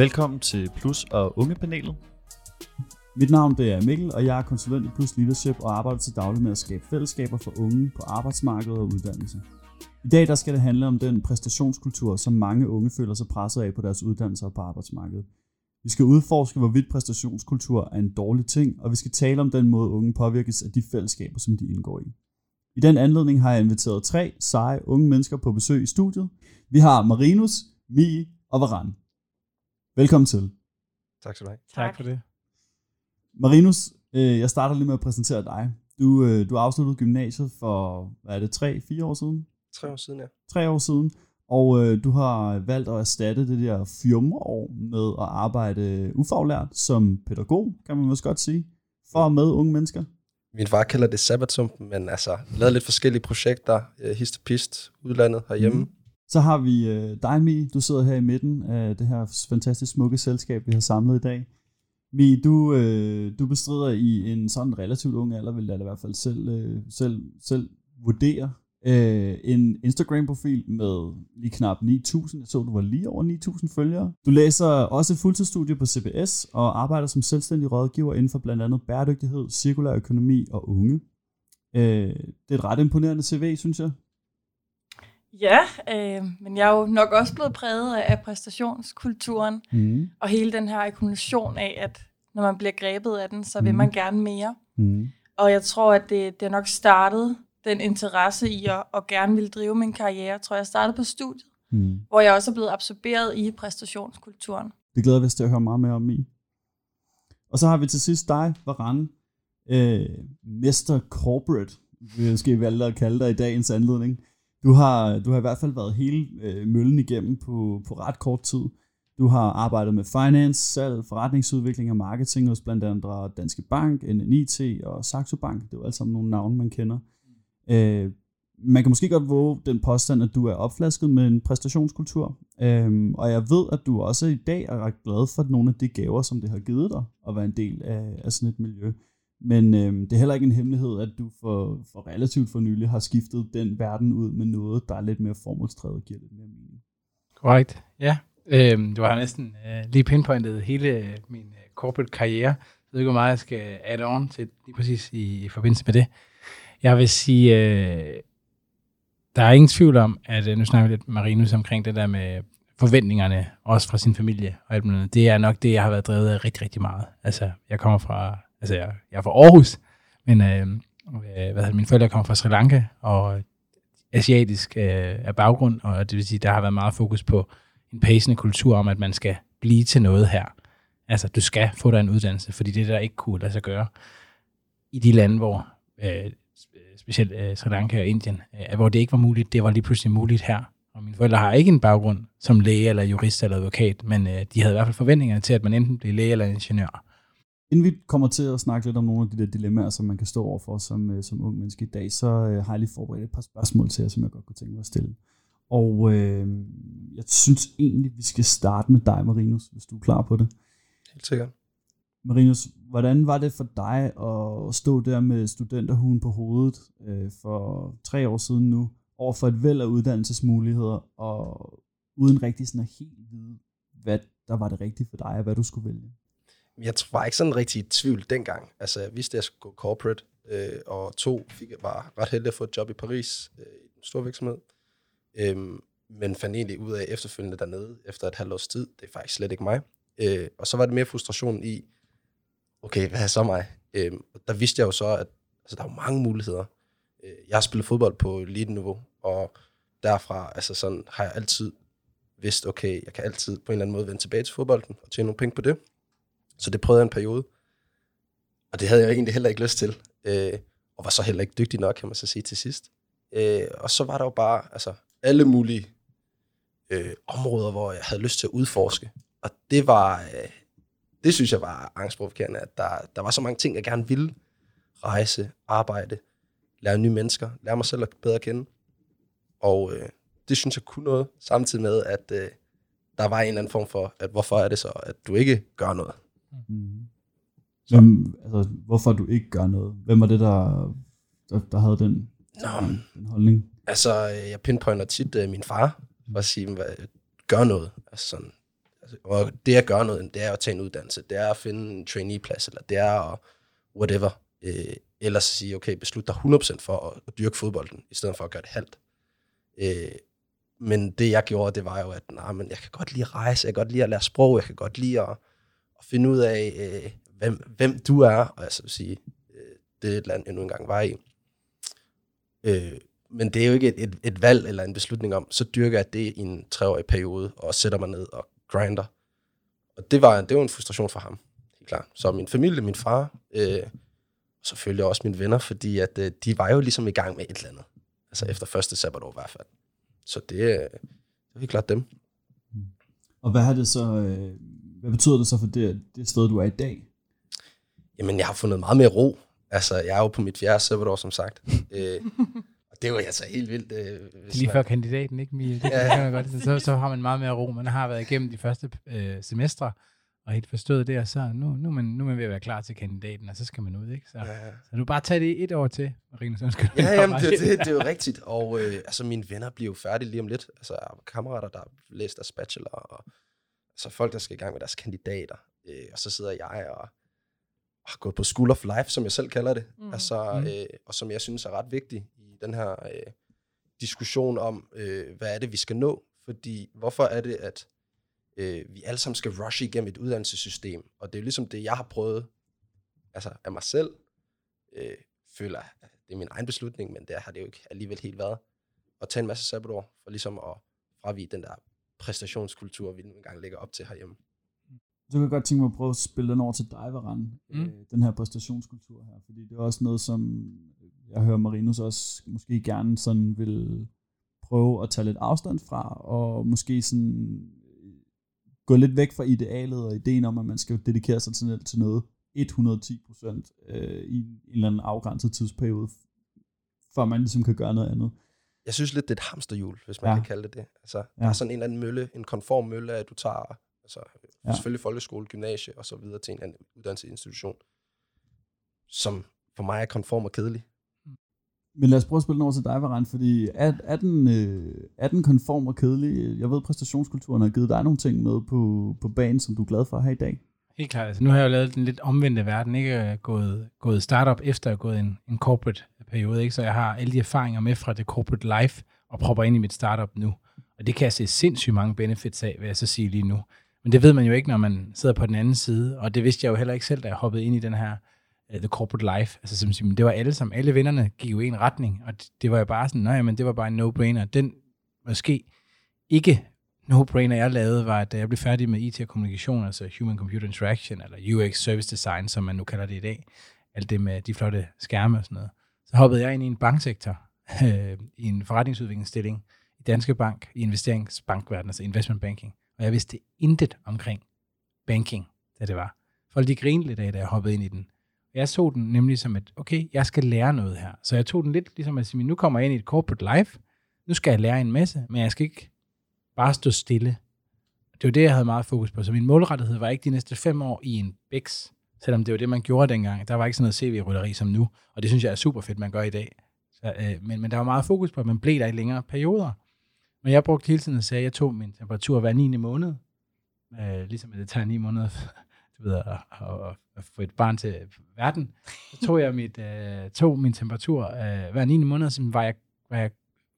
Velkommen til Plus og Ungepanelet. Mit navn det er Mikkel, og jeg er konsulent i Plus Leadership og arbejder til daglig med at skabe fællesskaber for unge på arbejdsmarkedet og uddannelse. I dag der skal det handle om den præstationskultur, som mange unge føler sig presset af på deres uddannelser og på arbejdsmarkedet. Vi skal udforske, hvorvidt præstationskultur er en dårlig ting, og vi skal tale om den måde, unge påvirkes af de fællesskaber, som de indgår i. I den anledning har jeg inviteret tre seje unge mennesker på besøg i studiet. Vi har Marinus, Mie og Varan. Velkommen til. Tak skal du have. Tak for det. Marinus, øh, jeg starter lige med at præsentere dig. Du, øh, du afsluttede gymnasiet for, hvad er det, tre, fire år siden? Tre år siden, ja. Tre år siden. Og øh, du har valgt at erstatte det der fjumreår med at arbejde ufaglært som pædagog, kan man måske godt sige, for med unge mennesker. Min far kalder det sabbatsumpen, men altså, lavet lidt forskellige projekter, øh, hist og pist, udlandet herhjemme. Mm. Så har vi øh, dig, Mi. Du sidder her i midten af det her fantastisk smukke selskab, vi har samlet i dag. Mi, du, øh, du bestrider i en sådan relativt ung alder, vil jeg i hvert fald selv, øh, selv, selv vurdere, øh, en Instagram-profil med lige knap 9.000. Jeg så, du var lige over 9.000 følgere. Du læser også fuldtidsstudie på CBS og arbejder som selvstændig rådgiver inden for blandt andet bæredygtighed, cirkulær økonomi og unge. Øh, det er et ret imponerende CV, synes jeg. Ja, øh, men jeg er jo nok også blevet præget af præstationskulturen, mm. og hele den her akkumulation af, at når man bliver grebet af den, så vil mm. man gerne mere. Mm. Og jeg tror, at det, det er nok startet, den interesse i at, at gerne vil drive min karriere, tror jeg startede på studiet, mm. hvor jeg også er blevet absorberet i præstationskulturen. Det glæder vi os til at høre meget mere om i. Og så har vi til sidst dig, Varan, øh, Mr. Corporate, vi skal valgte at kalde dig i dagens anledning. Du har, du har i hvert fald været hele øh, møllen igennem på, på ret kort tid. Du har arbejdet med finance, salg, forretningsudvikling og marketing hos blandt andre Danske Bank, NNIT og Saxo Bank. Det er jo alt sammen nogle navne, man kender. Øh, man kan måske godt våge den påstand, at du er opflasket med en præstationskultur. Øhm, og jeg ved, at du også i dag er ret glad for nogle af de gaver, som det har givet dig at være en del af, af sådan et miljø. Men øh, det er heller ikke en hemmelighed, at du for, for relativt for nylig har skiftet den verden ud med noget, der er lidt mere formålstrædet og giver lidt mere mening. Korrekt, ja. Øhm, du har næsten øh, lige pinpointet hele øh, min øh, corporate karriere. Jeg ved ikke, hvor meget jeg skal add on til lige præcis i, i forbindelse med det. Jeg vil sige, øh, der er ingen tvivl om, at øh, nu snakker vi lidt med Marinus omkring det der med forventningerne, også fra sin familie og alt muligt. Det er nok det, jeg har været drevet af rigtig, rigtig meget. Altså, jeg kommer fra altså jeg, jeg er fra Aarhus, men øh, øh hvad hedder, mine forældre kommer fra Sri Lanka, og asiatisk øh, er baggrund, og det vil sige, der har været meget fokus på en pacende kultur om, at man skal blive til noget her. Altså, du skal få dig en uddannelse, fordi det der ikke kunne lade sig gøre i de lande, hvor øh, specielt øh, Sri Lanka og Indien, øh, hvor det ikke var muligt, det var lige pludselig muligt her. Og mine forældre har ikke en baggrund som læge eller jurist eller advokat, men øh, de havde i hvert fald forventninger til, at man enten blev læge eller ingeniør. Inden vi kommer til at snakke lidt om nogle af de der dilemmaer, som man kan stå overfor som, øh, som ung menneske i dag, så øh, har jeg lige forberedt et par spørgsmål til jer, som jeg godt kunne tænke mig at stille. Og øh, jeg synes egentlig, vi skal starte med dig, Marinus, hvis du er klar på det. Helt sikkert. Marinus, hvordan var det for dig at stå der med studenterhuen på hovedet øh, for tre år siden nu, over for et væld af uddannelsesmuligheder, og uden rigtig sådan at helt vide, hvad der var det rigtige for dig, og hvad du skulle vælge? Jeg var ikke sådan rigtig i tvivl dengang. Altså, jeg vidste, at jeg skulle gå corporate, øh, og to fik, var ret heldig at få et job i Paris, øh, i en stor virksomhed. Øhm, men fandt egentlig ud af efterfølgende dernede, efter et halvt års tid, det er faktisk slet ikke mig. Øh, og så var det mere frustration i, okay, hvad er så mig? Øh, der vidste jeg jo så, at altså, der er mange muligheder. Øh, jeg har spillet fodbold på elite-niveau, og derfra altså sådan, har jeg altid vidst, okay, jeg kan altid på en eller anden måde vende tilbage til fodbolden og tjene nogle penge på det. Så det prøvede jeg en periode. Og det havde jeg egentlig heller ikke lyst til. Øh, og var så heller ikke dygtig nok, kan man så sige til sidst. Øh, og så var der jo bare altså, alle mulige øh, områder, hvor jeg havde lyst til at udforske. Og det var, øh, det synes jeg var angstprovokerende, at der, der var så mange ting, jeg gerne ville. Rejse, arbejde, lære nye mennesker, lære mig selv at bedre kende. Og øh, det synes jeg kunne noget, samtidig med, at øh, der var en eller anden form for, at hvorfor er det så, at du ikke gør noget? Mm. Hvem, altså, hvorfor du ikke gør noget? Hvem var det, der, der, der havde den, Nå, den holdning? Altså, jeg pinpointer tit uh, min far, for at sige, hvad, gør noget. Altså sådan, Og det at gøre noget, det er at tage en uddannelse, det er at finde en traineeplads, eller det er at whatever. Øh, ellers sige, okay, beslut dig 100% for at, at dyrke fodbolden, i stedet for at gøre det halvt. Øh, men det jeg gjorde, det var jo, at nej, men jeg kan godt lide at rejse, jeg kan godt lide at lære sprog, jeg kan godt lide at, at finde ud af, øh, hvem, hvem du er, og så vil sige, øh, det er et land, jeg nu engang var i. Øh, men det er jo ikke et, et, et valg eller en beslutning om, så dyrker jeg det i en treårig periode, og sætter mig ned og grinder. Og det var, det var en frustration for ham, helt klart. Så min familie, min far, øh, og selvfølgelig også mine venner, fordi at, øh, de var jo ligesom i gang med et eller andet. Altså efter første sabbatår i hvert fald. Så det, øh, det er helt klart dem. Og hvad har det så, øh, hvad betyder det så for det, det sted, du er i dag? Jamen, jeg har fundet meget mere ro. Altså, jeg er jo på mit fjerde sabbatår, som sagt. øh, og det var altså helt vildt. Øh, hvis Lige man- før kandidaten, ikke Mie? Det Ja. kan jeg godt. Så, så har man meget mere ro. Man har været igennem de første øh, semestre, og helt forstået det, og så nu, nu, er man, nu er man ved at være klar til kandidaten, og så skal man ud, ikke? Så, Ja, så du bare tage det et år til, Marine, så skal Ja, jamen, det, det, det er jo rigtigt. Og øh, altså, mine venner bliver jo færdige lige om lidt. Altså, jeg har kammerater, der har læst deres bachelor, og altså, folk, der skal i gang med deres kandidater. Øh, og så sidder jeg og har gået på School of Life, som jeg selv kalder det. Mm. Mm. Altså, Mm. øh, og som jeg synes er ret vigtig i den her øh, diskussion om, øh, hvad er det, vi skal nå. Fordi, hvorfor er det, at øh, vi alle sammen skal rushe igennem et uddannelsessystem? Og det er jo ligesom det, jeg har prøvet altså, af mig selv, øh, føler, at det er min egen beslutning, men det har det jo ikke alligevel helt været. At tage en masse sabbatår, for ligesom at fravige den der præstationskultur, vi nu engang lægger op til herhjemme. Så kan jeg godt tænke mig at prøve at spille den over til dig, Varan, Mm. øh, den her præstationskultur her, fordi det er også noget, som jeg hører Marinus også måske gerne sådan vil prøve at tage lidt afstand fra, og måske sådan øh, gå lidt væk fra idealet og ideen om, at man skal dedikere sig til, til noget 110 procent øh, i en eller anden afgrænset tidsperiode, før man ligesom kan gøre noget andet. Jeg synes lidt, det er et hamsterhjul, hvis man Ja. kan kalde det det. Altså, ja. der er sådan en eller anden mølle, en konform mølle, at du tager altså, Ja. selvfølgelig folkeskole, gymnasie og så videre til en anden uddannelsesinstitution, som for mig er konform og kedelig. Men lad os prøve at spille den over til dig, Varan, fordi er, er, den, øh, er den konform og kedelig? Jeg ved, præstationskulturen har givet dig nogle ting med på, på banen, som du er glad for her i dag. Helt klart. Altså, nu har jeg jo lavet den lidt omvendte verden, ikke gået, gået startup efter at have gået en, en corporate periode, ikke? så jeg har alle de erfaringer med fra det corporate life og propper ind i mit startup nu. Og det kan jeg se sindssygt mange benefits af, vil jeg så sige lige nu. Men det ved man jo ikke, når man sidder på den anden side, og det vidste jeg jo heller ikke selv, da jeg hoppede ind i den her uh, the corporate life. Altså som siger, det var alle som alle vennerne gik jo i en retning, og det, det var jo bare sådan, nej, men det var bare en no-brainer. Den måske ikke no-brainer, jeg lavede, var, at da jeg blev færdig med IT og kommunikation, altså Human-Computer Interaction, eller UX Service Design, som man nu kalder det i dag, alt det med de flotte skærme og sådan noget, så hoppede jeg ind i en banksektor, øh, i en forretningsudviklingsstilling i Danske Bank, i investeringsbankverdenen, altså investment banking. Og jeg vidste intet omkring banking, da det var. Folk de grinede lidt af, da jeg hoppede ind i den. Jeg så den nemlig som et, okay, jeg skal lære noget her. Så jeg tog den lidt ligesom at sige, nu kommer jeg ind i et corporate life, nu skal jeg lære en masse, men jeg skal ikke bare stå stille. Det var det, jeg havde meget fokus på. Så min målrettighed var ikke de næste fem år i en BIX, selvom det var det, man gjorde dengang. Der var ikke sådan noget CV-rytteri som nu, og det synes jeg er super fedt, man gør i dag. Så, øh, men, men der var meget fokus på, at man blev der i længere perioder. Men jeg brugte hele tiden at sige, at jeg tog min temperatur hver 9. måned. Øh, ligesom at det tager 9 måneder du ved, at, at, at få et barn til verden. Så tog jeg mit, øh, tog min temperatur øh, hver 9. måned, så var jeg, var jeg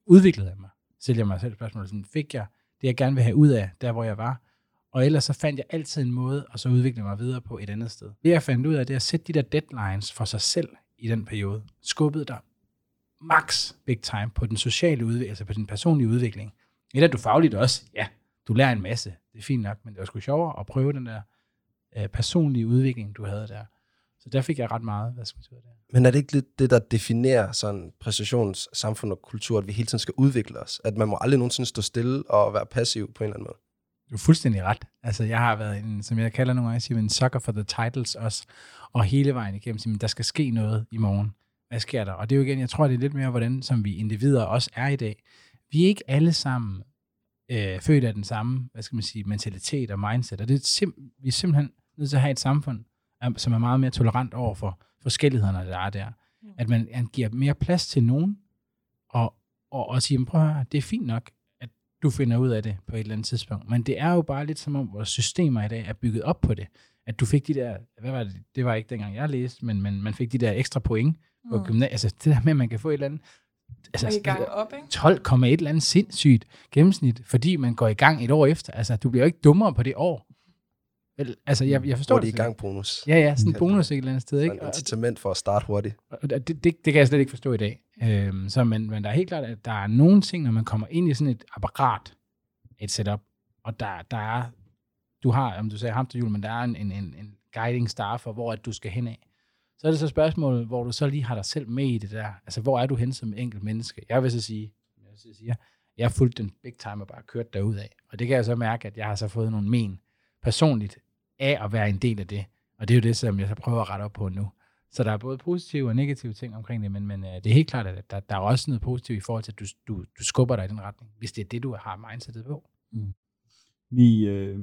udviklet af mig. Stillede jeg mig selv spørgsmålet, sådan, fik jeg det, jeg gerne vil have ud af, der hvor jeg var. Og ellers så fandt jeg altid en måde, og så udvikle mig videre på et andet sted. Det jeg fandt ud af, det er at sætte de der deadlines for sig selv i den periode. Skubbede dig max big time på den sociale udvikling, altså på den personlige udvikling. Eller du fagligt også, ja, du lærer en masse, det er fint nok, men det var sgu sjovere at prøve den der øh, personlige udvikling, du havde der. Så der fik jeg ret meget, hvad skal man sige der. Men er det ikke lidt det, der definerer sådan præstationssamfund og kultur, at vi hele tiden skal udvikle os? At man må aldrig nogensinde stå stille og være passiv på en eller anden måde? Du er fuldstændig ret. Altså, jeg har været en, som jeg kalder nogle gange, siger, en sucker for the titles også, og hele vejen igennem, siger, der skal ske noget i morgen. Hvad sker der? Og det er jo igen, jeg tror, det er lidt mere, hvordan som vi individer også er i dag. Vi er ikke alle sammen øh, født af den samme, hvad skal man sige, mentalitet og mindset, og det er sim- vi er simpelthen nødt til at have et samfund, som er meget mere tolerant over for forskellighederne, der er der. At man, man giver mere plads til nogen, og, og, og siger, prøv at høre, det er fint nok, at du finder ud af det på et eller andet tidspunkt. Men det er jo bare lidt som om, vores systemer i dag er bygget op på det. At du fik de der, hvad var det, det var ikke dengang jeg læste, men, men man fik de der ekstra point på mm. gymnasiet. Altså det der med, at man kan få et eller andet, altså, gang op, ikke? 12,1 eller andet sindssygt gennemsnit, fordi man går i gang et år efter. Altså, du bliver jo ikke dummere på det år. Vel, altså, jeg, jeg forstår det. i gang bonus. Ja, ja, sådan en bonus et eller andet sted. Ikke? Et incitament for at starte hurtigt. Og det, det, det kan jeg slet ikke forstå i dag. Øhm, så, men, men der er helt klart, at der er nogle ting, når man kommer ind i sådan et apparat, et setup, og der, der er, du har, om du sagde hamsterhjul, men der er en, en, en guiding star for, hvor at du skal hen af. Så er det så spørgsmålet, hvor du så lige har dig selv med i det der. Altså, hvor er du hen som enkelt menneske? Jeg vil så sige, jeg, vil så sige, jeg har fulgt den big time og bare kørt derud af. Og det kan jeg så mærke, at jeg har så fået nogle men personligt af at være en del af det. Og det er jo det, som jeg så prøver at rette op på nu. Så der er både positive og negative ting omkring det, men, men uh, det er helt klart, at der, der er også noget positivt i forhold til, at du, du, du skubber dig i den retning, hvis det er det, du har mindsetet på. Mm. Vi, øh,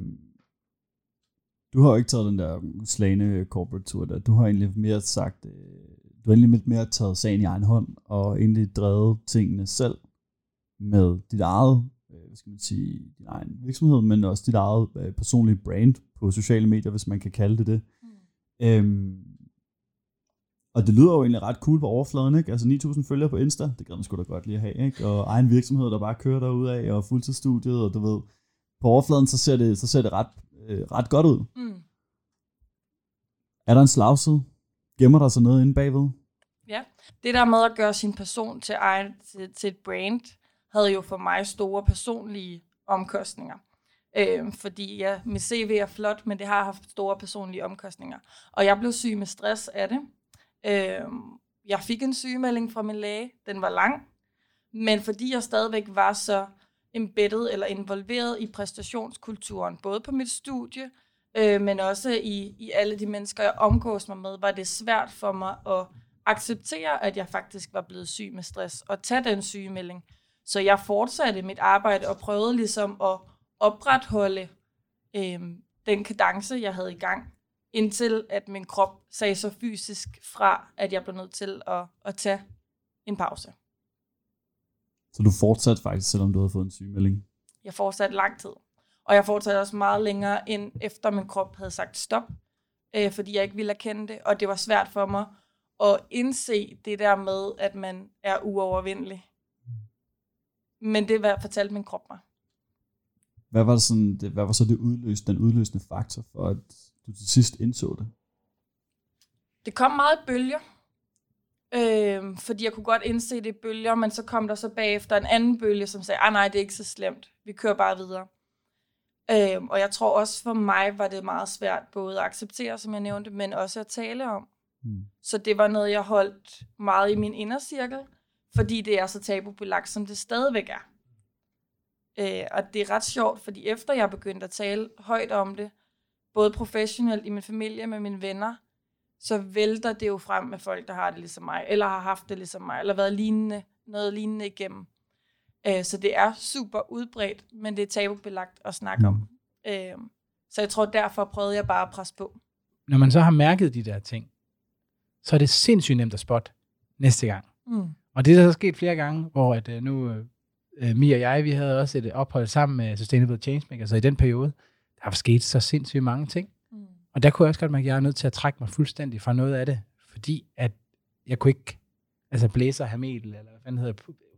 du har jo ikke taget den der slagende corporate tour der. Du har egentlig mere sagt, øh, du har egentlig lidt mere taget sagen i egen hånd, og egentlig drevet tingene selv med dit eget, øh, hvad skal man sige, din egen virksomhed, men også dit eget øh, personlige brand på sociale medier, hvis man kan kalde det det. Mm. Øhm, og det lyder jo egentlig ret cool på overfladen, ikke? Altså 9.000 følgere på Insta, det gad man sgu da godt lige at have, ikke? Og egen virksomhed, der bare kører derud af, og fuldtidsstudiet, og du ved, på overfladen, så ser det, så ser det ret, øh, ret godt ud. Mm. Er der en slagside? Gemmer der sig noget inde bagved? Ja, det der med at gøre sin person til, egen, til, til et brand, havde jo for mig store personlige omkostninger. Øh, fordi ja, mit CV er flot, men det har haft store personlige omkostninger. Og jeg blev syg med stress af det. Øh, jeg fik en sygemelding fra min læge. Den var lang. Men fordi jeg stadigvæk var så embedded eller involveret i præstationskulturen, både på mit studie, øh, men også i, i alle de mennesker, jeg omgås mig med, var det svært for mig at acceptere, at jeg faktisk var blevet syg med stress, og tage den sygemelding. Så jeg fortsatte mit arbejde og prøvede ligesom at opretholde øh, den kadence, jeg havde i gang, indtil at min krop sagde så fysisk fra, at jeg blev nødt til at, at tage en pause. Så du fortsatte faktisk, selvom du havde fået en sygemelding? Jeg fortsatte lang tid. Og jeg fortsatte også meget længere, end efter min krop havde sagt stop, øh, fordi jeg ikke ville erkende det. Og det var svært for mig at indse det der med, at man er uovervindelig. Men det var, fortalte min krop mig. Hvad var, det sådan, det, hvad var så det udløs, den udløsende faktor for, at du til sidst indså det? Det kom meget bølger. Øh, fordi jeg kunne godt indse det bølger, men så kom der så bagefter en anden bølge, som sagde, ah nej, det er ikke så slemt. Vi kører bare videre. Øh, og jeg tror også for mig var det meget svært både at acceptere, som jeg nævnte, men også at tale om. Mm. Så det var noget, jeg holdt meget i min indercirkel, fordi det er så tabubelagt, som det stadigvæk er. Øh, og det er ret sjovt, fordi efter jeg begyndte at tale højt om det, både professionelt i min familie med mine venner, så vælter det jo frem med folk, der har det ligesom mig, eller har haft det ligesom mig, eller været lignende, noget lignende igennem. Øh, så det er super udbredt, men det er tabubelagt at snakke mm. om. Øh, så jeg tror, derfor prøvede jeg bare at presse på. Når man så har mærket de der ting, så er det sindssygt nemt at spotte næste gang. Mm. Og det er så sket flere gange, hvor at, uh, nu uh, Mia og jeg, vi havde også et ophold sammen med Sustainable Changemaker, så i den periode, der har sket så sindssygt mange ting. Mm. Og der kunne jeg også godt mærke, at jeg er nødt til at trække mig fuldstændig fra noget af det, fordi at jeg kunne ikke altså blæse og hamel, eller hvad fanden hedder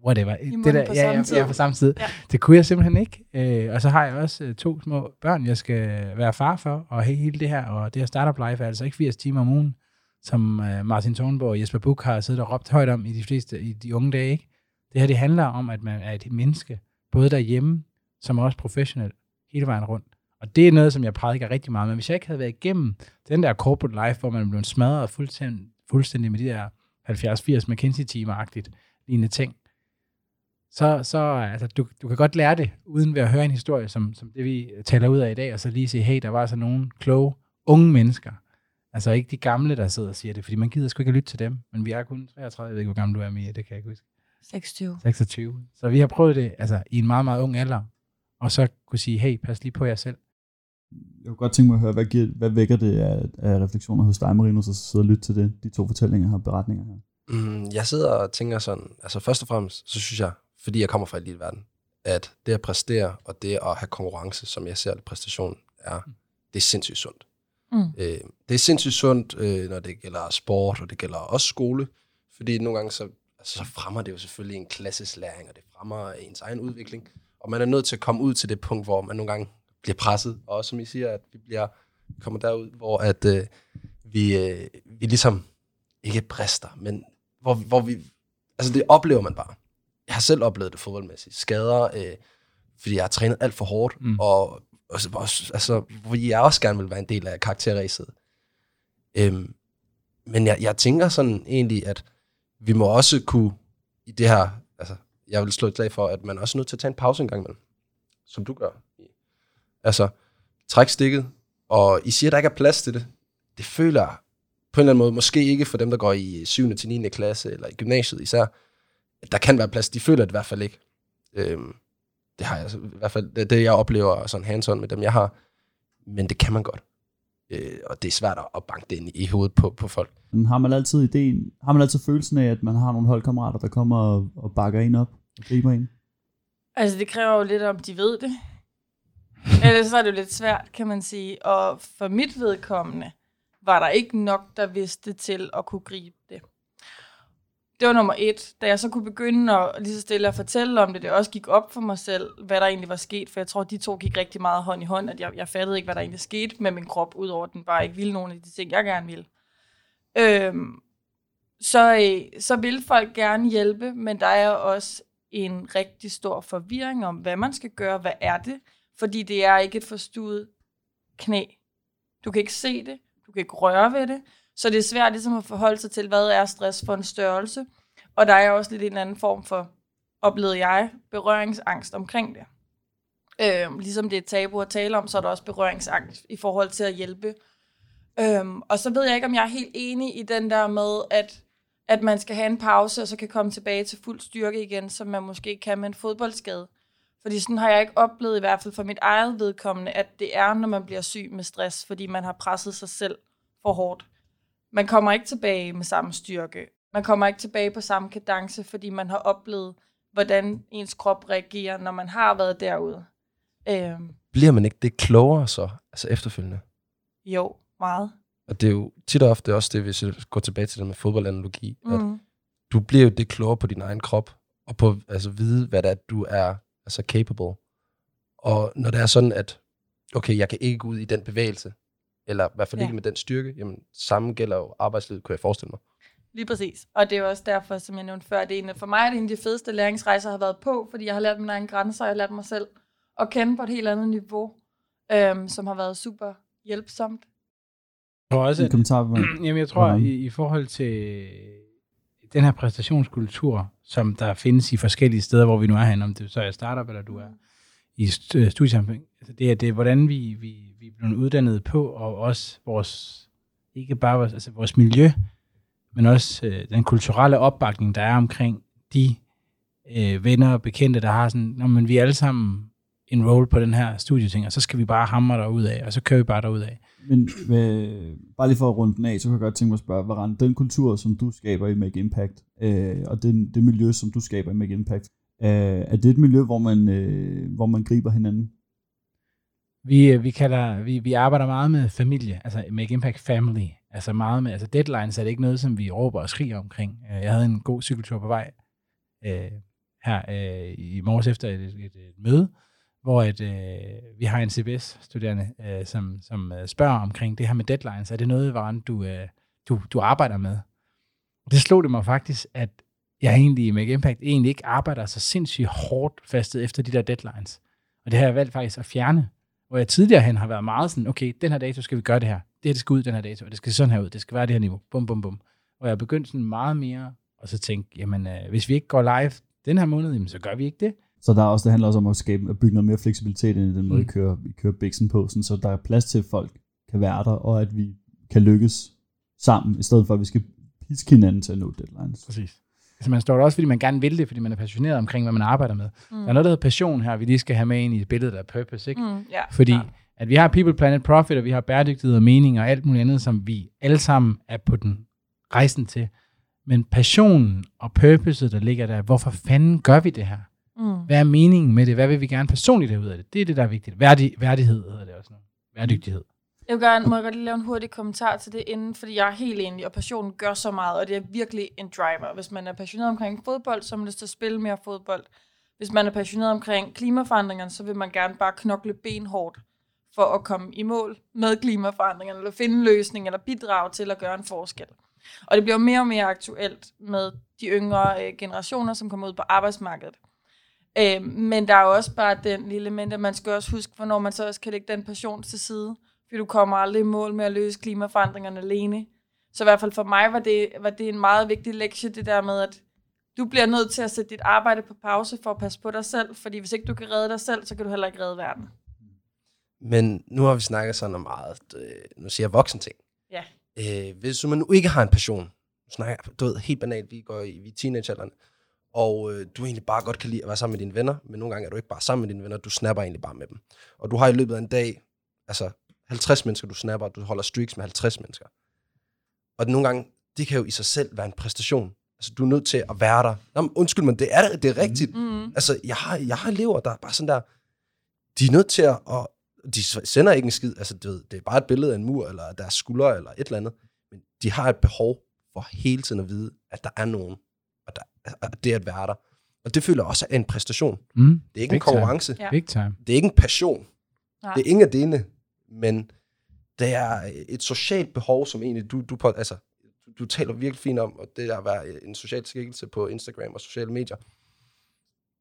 whatever. I det der, på ja, ja, ja, på samme tid. Ja. Det kunne jeg simpelthen ikke. Øh, og så har jeg også øh, to små børn, jeg skal være far for, og hele det her, og det her startup life er altså ikke 80 timer om ugen, som øh, Martin Thornborg og Jesper Buch har siddet og råbt højt om i de fleste, i de unge dage, ikke? Det her, det handler om, at man er et menneske, både derhjemme, som også professionelt, hele vejen rundt. Og det er noget, som jeg prædiker rigtig meget. Men hvis jeg ikke havde været igennem den der corporate life, hvor man blev smadret fuldstændig, fuldstændig med de der 70-80 McKinsey-timer-agtigt lignende ting, så, så altså, du, du kan godt lære det, uden ved at høre en historie, som, som det vi taler ud af i dag, og så lige sige, hey, der var så nogle kloge, unge mennesker. Altså ikke de gamle, der sidder og siger det, fordi man gider sgu ikke at lytte til dem. Men vi er kun 33, jeg ved ikke, hvor gammel du er, Mia, det kan jeg ikke huske. 26. 26. Så vi har prøvet det altså, i en meget, meget ung alder, og så kunne sige, hey, pas lige på jer selv. Jeg kunne godt tænke mig at høre, hvad, giver, hvad vækker det af, af refleksioner hos dig, Marino, så sidder og lytte til det, de to fortællinger her, beretninger her? Mm, jeg sidder og tænker sådan, altså først og fremmest, så synes jeg, fordi jeg kommer fra verden, at det at præstere og det at have konkurrence, som jeg ser det præstation er, det er sindssygt sundt. Mm. Øh, det er sindssygt sundt, øh, når det gælder sport, og det gælder også skole, fordi nogle gange så, altså, så fremmer det jo selvfølgelig en klasseslæring, og det fremmer ens egen udvikling, og man er nødt til at komme ud til det punkt, hvor man nogle gange bliver presset, og også som I siger, at vi bliver, kommer derud, hvor at, øh, vi, øh, vi ligesom ikke brister, men hvor, hvor vi, altså det oplever man bare. Jeg har selv oplevet det fodboldmæssigt. Skader, øh, fordi jeg har trænet alt for hårdt, mm. og også, altså, fordi jeg også gerne vil være en del af karakterræset. Øhm, men jeg, jeg tænker sådan egentlig, at vi må også kunne i det her, altså jeg vil slå et slag for, at man også er nødt til at tage en pause en gang imellem, som du gør. Altså, træk stikket, og I siger, at der ikke er plads til det. Det føler jeg på en eller anden måde, måske ikke for dem, der går i 7. til 9. klasse, eller i gymnasiet især, der kan være plads, de føler det i hvert fald ikke. Øhm, det har jeg i hvert fald, det, det jeg oplever sådan hands med dem, jeg har. Men det kan man godt. Øh, og det er svært at banke det ind i, i hovedet på, på folk. Men har man altid ideen, har man altid følelsen af, at man har nogle holdkammerater, der kommer og, og bakker en op og griber en? Altså, det kræver jo lidt, om de ved det. Ellers så er det jo lidt svært, kan man sige. Og for mit vedkommende var der ikke nok, der vidste til at kunne gribe det. Det var nummer et. Da jeg så kunne begynde at lige så stille at fortælle om det, det også gik op for mig selv, hvad der egentlig var sket, for jeg tror, de to gik rigtig meget hånd i hånd, at jeg, jeg fattede ikke, hvad der egentlig skete med min krop, udover at den bare ikke ville nogen af de ting, jeg gerne ville. Øhm, så, øh, så vil folk gerne hjælpe, men der er også en rigtig stor forvirring om, hvad man skal gøre, hvad er det, fordi det er ikke et forstuet knæ. Du kan ikke se det, du kan ikke røre ved det, så det er svært ligesom at forholde sig til, hvad er stress for en størrelse. Og der er også lidt en anden form for, oplevede jeg, berøringsangst omkring det. Øhm, ligesom det er tabu at tale om, så er der også berøringsangst i forhold til at hjælpe. Øhm, og så ved jeg ikke, om jeg er helt enig i den der med, at, at man skal have en pause, og så kan komme tilbage til fuld styrke igen, som man måske kan med en fodboldskade. Fordi sådan har jeg ikke oplevet, i hvert fald for mit eget vedkommende, at det er, når man bliver syg med stress, fordi man har presset sig selv for hårdt. Man kommer ikke tilbage med samme styrke. Man kommer ikke tilbage på samme kadence, fordi man har oplevet, hvordan ens krop reagerer, når man har været derude. Øhm. Bliver man ikke det klogere så, altså efterfølgende? Jo, meget. Og det er jo tit og ofte også det, hvis jeg går tilbage til det med fodboldanalogi, mm. at du bliver jo det klogere på din egen krop, og på altså vide, hvad det er, du er altså capable. Og når det er sådan, at okay, jeg kan ikke gå ud i den bevægelse, eller i hvert fald ja. ikke med den styrke, jamen samme gælder jo arbejdslivet, kunne jeg forestille mig. Lige præcis. Og det er også derfor, som jeg nævnte før, det er en, for mig er det en af de fedeste læringsrejser, jeg har været på, fordi jeg har lært mine egne grænser, og jeg har lært mig selv at kende på et helt andet niveau, øhm, som har været super hjælpsomt. Jeg tror også, at, jamen jeg tror, i, i forhold til den her præstationskultur, som der findes i forskellige steder, hvor vi nu er henne, om det så er startup, eller du er i øh, studiesamfund, altså det er det, hvordan vi, vi, vi er blevet uddannet på, og også vores, ikke bare vores, altså vores miljø, men også øh, den kulturelle opbakning, der er omkring de øh, venner og bekendte, der har sådan, når man vi er alle sammen enroll på den her studieting, og så skal vi bare hamre derud af, og så kører vi bare derud af. Men med, bare lige for at runde den af, så kan jeg godt tænke mig at spørge, hvordan den kultur, som du skaber i Make Impact, øh, og den, det miljø, som du skaber i Make Impact, øh, er det et miljø, hvor man, øh, hvor man griber hinanden? Vi, øh, vi, kalder, vi, vi arbejder meget med familie, altså Make Impact Family. Altså meget med, altså deadlines er det ikke noget, som vi råber og skriger omkring. Øh, jeg havde en god cykeltur på vej øh, her øh, i morges efter et, et, et, et møde, hvor et, øh, vi har en CBS-studerende, øh, som, som øh, spørger omkring det her med deadlines. Er det noget, Varen, du, øh, du, du arbejder med? Det slog det mig faktisk, at jeg egentlig Make Impact egentlig ikke arbejder så sindssygt hårdt fastet efter de der deadlines. Og det har jeg valgt faktisk at fjerne. Hvor jeg tidligere hen har været meget sådan, okay, den her dato skal vi gøre det her. Det her det skal ud den her dato, og det skal sådan her ud. Det skal være det her niveau. Bum, bum, bum. Og jeg er begyndt sådan meget mere, og så tænke, jamen, øh, hvis vi ikke går live den her måned, jamen, så gør vi ikke det. Så der er også, det handler også om at, skabe, at bygge noget mere fleksibilitet ind i den måde, mm. I kører, I kører biksen på, sådan, så der er plads til, at folk kan være der, og at vi kan lykkes sammen, i stedet for, at vi skal piske hinanden til at nå deadlines. Præcis. Altså man står der også, fordi man gerne vil det, fordi man er passioneret omkring, hvad man arbejder med. Mm. Der er noget, der hedder passion her, vi lige skal have med ind i billedet af purpose, ikke? Mm, yeah, fordi at vi har People, Planet, Profit, og vi har bæredygtighed og mening og alt muligt andet, som vi alle sammen er på den rejsen til. Men passionen og purpose, der ligger der, hvorfor fanden gør vi det her? Mm. Hvad er meningen med det? Hvad vil vi gerne personligt have ud af det? Det er det, der er vigtigt. Værdig, værdighed hedder det også. Værdygtighed. Jeg vil gerne, må jeg godt lige lave en hurtig kommentar til det inden, fordi jeg er helt enig, og passionen gør så meget, og det er virkelig en driver. Hvis man er passioneret omkring fodbold, så har man lyst til at spille mere fodbold. Hvis man er passioneret omkring klimaforandringerne, så vil man gerne bare knokle benhårdt for at komme i mål med klimaforandringerne, eller finde en løsning, eller bidrage til at gøre en forskel. Og det bliver mere og mere aktuelt med de yngre øh, generationer, som kommer ud på arbejdsmarkedet. Øh, men der er jo også bare den lille element, at man skal også huske, hvornår man så også kan lægge den passion til side. Fordi du kommer aldrig i mål med at løse klimaforandringerne alene. Så i hvert fald for mig var det, var det en meget vigtig lektie, det der med, at du bliver nødt til at sætte dit arbejde på pause for at passe på dig selv, fordi hvis ikke du kan redde dig selv, så kan du heller ikke redde verden. Men nu har vi snakket sådan om meget, øh, nu siger jeg voksen ting. Ja. Øh, hvis man nu ikke har en passion, nu snakker du ved, helt banalt, vi går i, vi er teenagealderen, og øh, du egentlig bare godt kan lide at være sammen med dine venner, men nogle gange er du ikke bare sammen med dine venner, du snapper egentlig bare med dem. Og du har i løbet af en dag, altså 50 mennesker, du snapper, du holder streaks med 50 mennesker. Og nogle gange, det kan jo i sig selv være en præstation. Altså, du er nødt til at være der. Nå, men undskyld, men det er, det er rigtigt. Mm. Altså, jeg har, jeg har elever, der er bare sådan der, de er nødt til at, og de sender ikke en skid, altså du ved, det er bare et billede af en mur, eller deres skuldre, eller et eller andet, men de har et behov for hele tiden at vide, at der er nogen, og der, at det er at være der. Og det føler også er en præstation. Mm. Det er ikke Big en konkurrence. Ja. Big time. Det er ikke en passion. Nej. Det er ingen af delene, men det er et socialt behov, som egentlig du, du, på, altså, du, du taler virkelig fint om, og det er at være en social skikkelse på Instagram og sociale medier,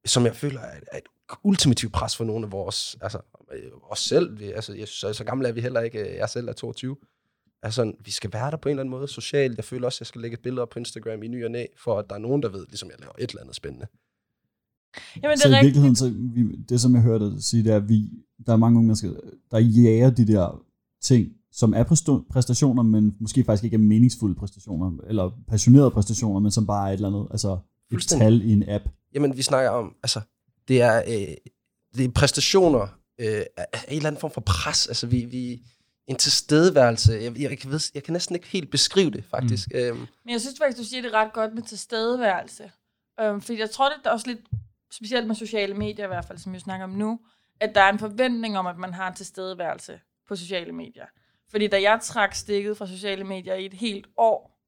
som jeg føler er, er et ultimativt pres for nogle af vores, altså øh, os selv, vi, altså jeg, så, så gamle er vi heller ikke, jeg selv er 22, altså vi skal være der på en eller anden måde socialt, jeg føler også, at jeg skal lægge billeder på Instagram i ny og næ, for at der er nogen, der ved, ligesom jeg laver et eller andet spændende. Jamen, det så er i virkeligheden, så vi, det som jeg hørte dig sige, det er, at vi, der er mange unge mennesker, der jager de der ting, som er præstationer, men måske faktisk ikke er meningsfulde præstationer, eller passionerede præstationer, men som bare er et eller andet, altså et tal i en app. Jamen, vi snakker om, altså, det er, øh, det er præstationer øh, af af en eller anden form for pres. Altså, vi, vi en tilstedeværelse. Jeg, jeg, kan, ved, jeg kan næsten ikke helt beskrive det, faktisk. Mm. Øhm, Men jeg synes faktisk, du siger det ret godt med tilstedeværelse. Øhm, fordi jeg tror, det er også lidt, specielt med sociale medier i hvert fald, som vi snakker om nu, at der er en forventning om, at man har en tilstedeværelse på sociale medier. Fordi da jeg trak stikket fra sociale medier i et helt år,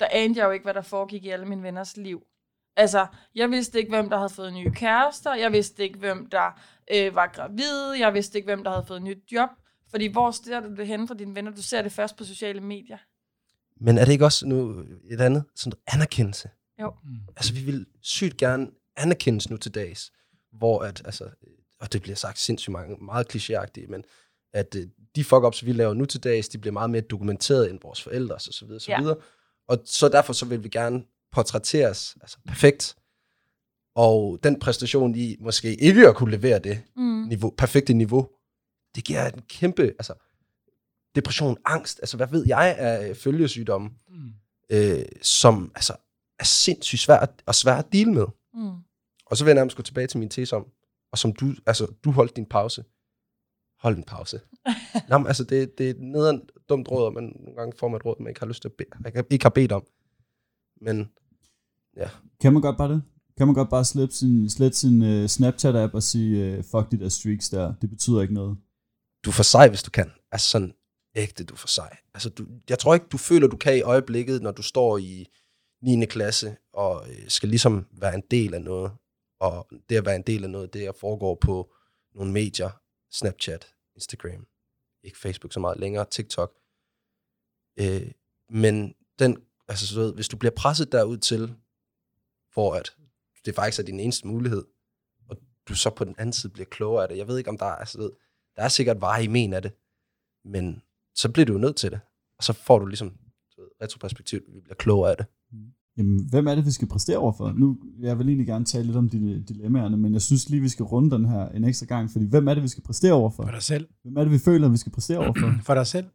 der anede jeg jo ikke, hvad der foregik i alle mine venners liv. Altså, jeg vidste ikke, hvem der havde fået nye kærester, jeg vidste ikke, hvem der øh, var gravid, jeg vidste ikke, hvem der havde fået nyt job. Fordi hvor ser du det henne fra dine venner? Du ser det først på sociale medier. men er det ikke også nu et andet? Sådan anerkendelse. Jo. Mm. Altså, vi vil sygt gerne anerkendes nu til dags, hvor at, altså, og det bliver sagt sindssygt mange, meget klichéagtigt, men at øh, de fuck-ups, vi laver nu til dags, de bliver meget mere dokumenteret end vores forældre, og så videre, så Ja. videre. Og så derfor så vil vi gerne portrætteres altså perfekt. Og den præstation, I måske ikke at kunne levere det Mm. niveau, perfekte niveau, det giver en kæmpe, altså depression, angst, altså hvad ved jeg af følgesygdomme, Mm. øh, som altså, er sindssygt svært og svært at deal med. Mm. Og så vil jeg nærmest gå tilbage til min tese om, og som du, altså, du holdt din pause. Hold en pause. Nå, men, altså, det, det er et nederen dumt råd, man nogle gange får man et råd, man ikke har lyst til at bede, ikke, har bedt om. Men Kan man godt bare det? Kan man godt bare slette sin, slet sin uh, Snapchat-app og sige, uh, fuck de der streaks der, det betyder ikke noget. du er for sej, hvis du kan. Altså sådan ægte, du er for sej. Altså, du, jeg tror ikke, du føler, du kan i øjeblikket, når du står i 9. klasse, og øh, skal ligesom være en del af noget. Og det at være en del af noget, det at foregå på nogle medier, Snapchat, Instagram, ikke Facebook så meget længere, TikTok. Øh, men den, altså, så ved, hvis du bliver presset derud til, for at det faktisk er din eneste mulighed, og du så på den anden side bliver klogere af det. Jeg ved ikke, om der er, altså, ved, der er sikkert varig men af det, men så bliver du jo nødt til det. Og så får du ligesom du ved, retroperspektiv, vi bliver klogere af det. Mm. Jamen, hvem er det, vi skal præstere overfor? Nu, jeg vil egentlig gerne tale lidt om dine dilemmaerne, men jeg synes lige, vi skal runde den her en ekstra gang, fordi hvem er det, vi skal præstere overfor? For dig selv. Hvem er det, vi føler, vi skal præstere overfor? For dig selv.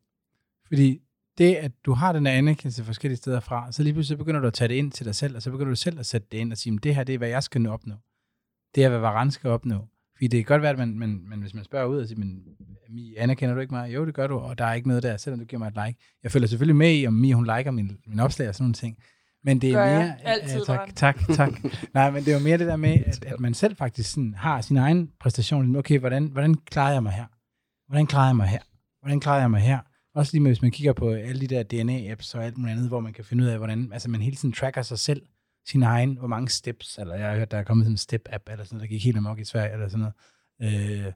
Fordi det, at du har den her anerkendelse forskellige steder fra, så lige pludselig begynder du at tage det ind til dig selv, og så begynder du selv at sætte det ind og sige, "Men det her, det er, hvad jeg skal nå opnå. Det er, hvad Varane skal opnå. Fordi det kan godt være, at man, man, man hvis man spørger ud og siger, men Mi, anerkender du ikke mig? Jo, det gør du, og der er ikke noget der, selvom du giver mig et like. Jeg følger selvfølgelig med i, om Mi, hun liker min, min opslag og sådan nogle ting. Men det er Gør mere... altid, ja, tak, Brand. tak, tak. Nej, men det er jo mere det der med, at, at man selv faktisk sådan har sin egen præstation. Okay, hvordan, hvordan klarer jeg mig her? Hvordan klarer jeg mig her? Hvordan klarer jeg mig her? Også lige med, hvis man kigger på alle de der DNA-apps og alt muligt andet, hvor man kan finde ud af, hvordan altså man hele tiden tracker sig selv, sin egen, hvor mange steps, eller jeg har hørt, der er kommet sådan en step-app, eller sådan noget, der gik helt amok i Sverige, eller sådan noget.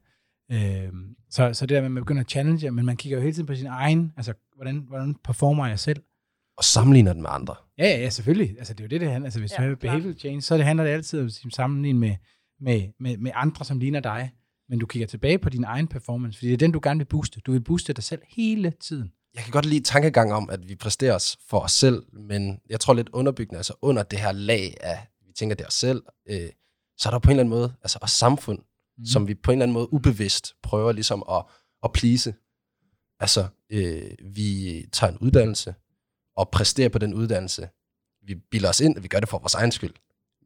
Øh, øh, så, så det der med, at man begynder at challenge, men man kigger jo hele tiden på sin egen, altså hvordan, hvordan performer jeg selv? Og sammenligner den med andre. Ja, ja, ja, selvfølgelig. Altså, det er jo det, det handler. Altså, hvis Ja, du har behavioral change, så det handler det altid om at sammenligne med, med, med, med andre, som ligner dig. Men du kigger tilbage på din egen performance, fordi det er den, du gerne vil booste. Du vil booste dig selv hele tiden. Jeg kan godt lide tankegang om, at vi præsterer os for os selv, men jeg tror lidt underbyggende, altså under det her lag af, vi tænker det os selv, øh, så er der på en eller anden måde, altså også samfund, mm. som vi på en eller anden måde ubevidst prøver ligesom at, at please. Altså, øh, vi tager en uddannelse og præsterer på den uddannelse. Vi bilder os ind, at vi gør det for vores egen skyld.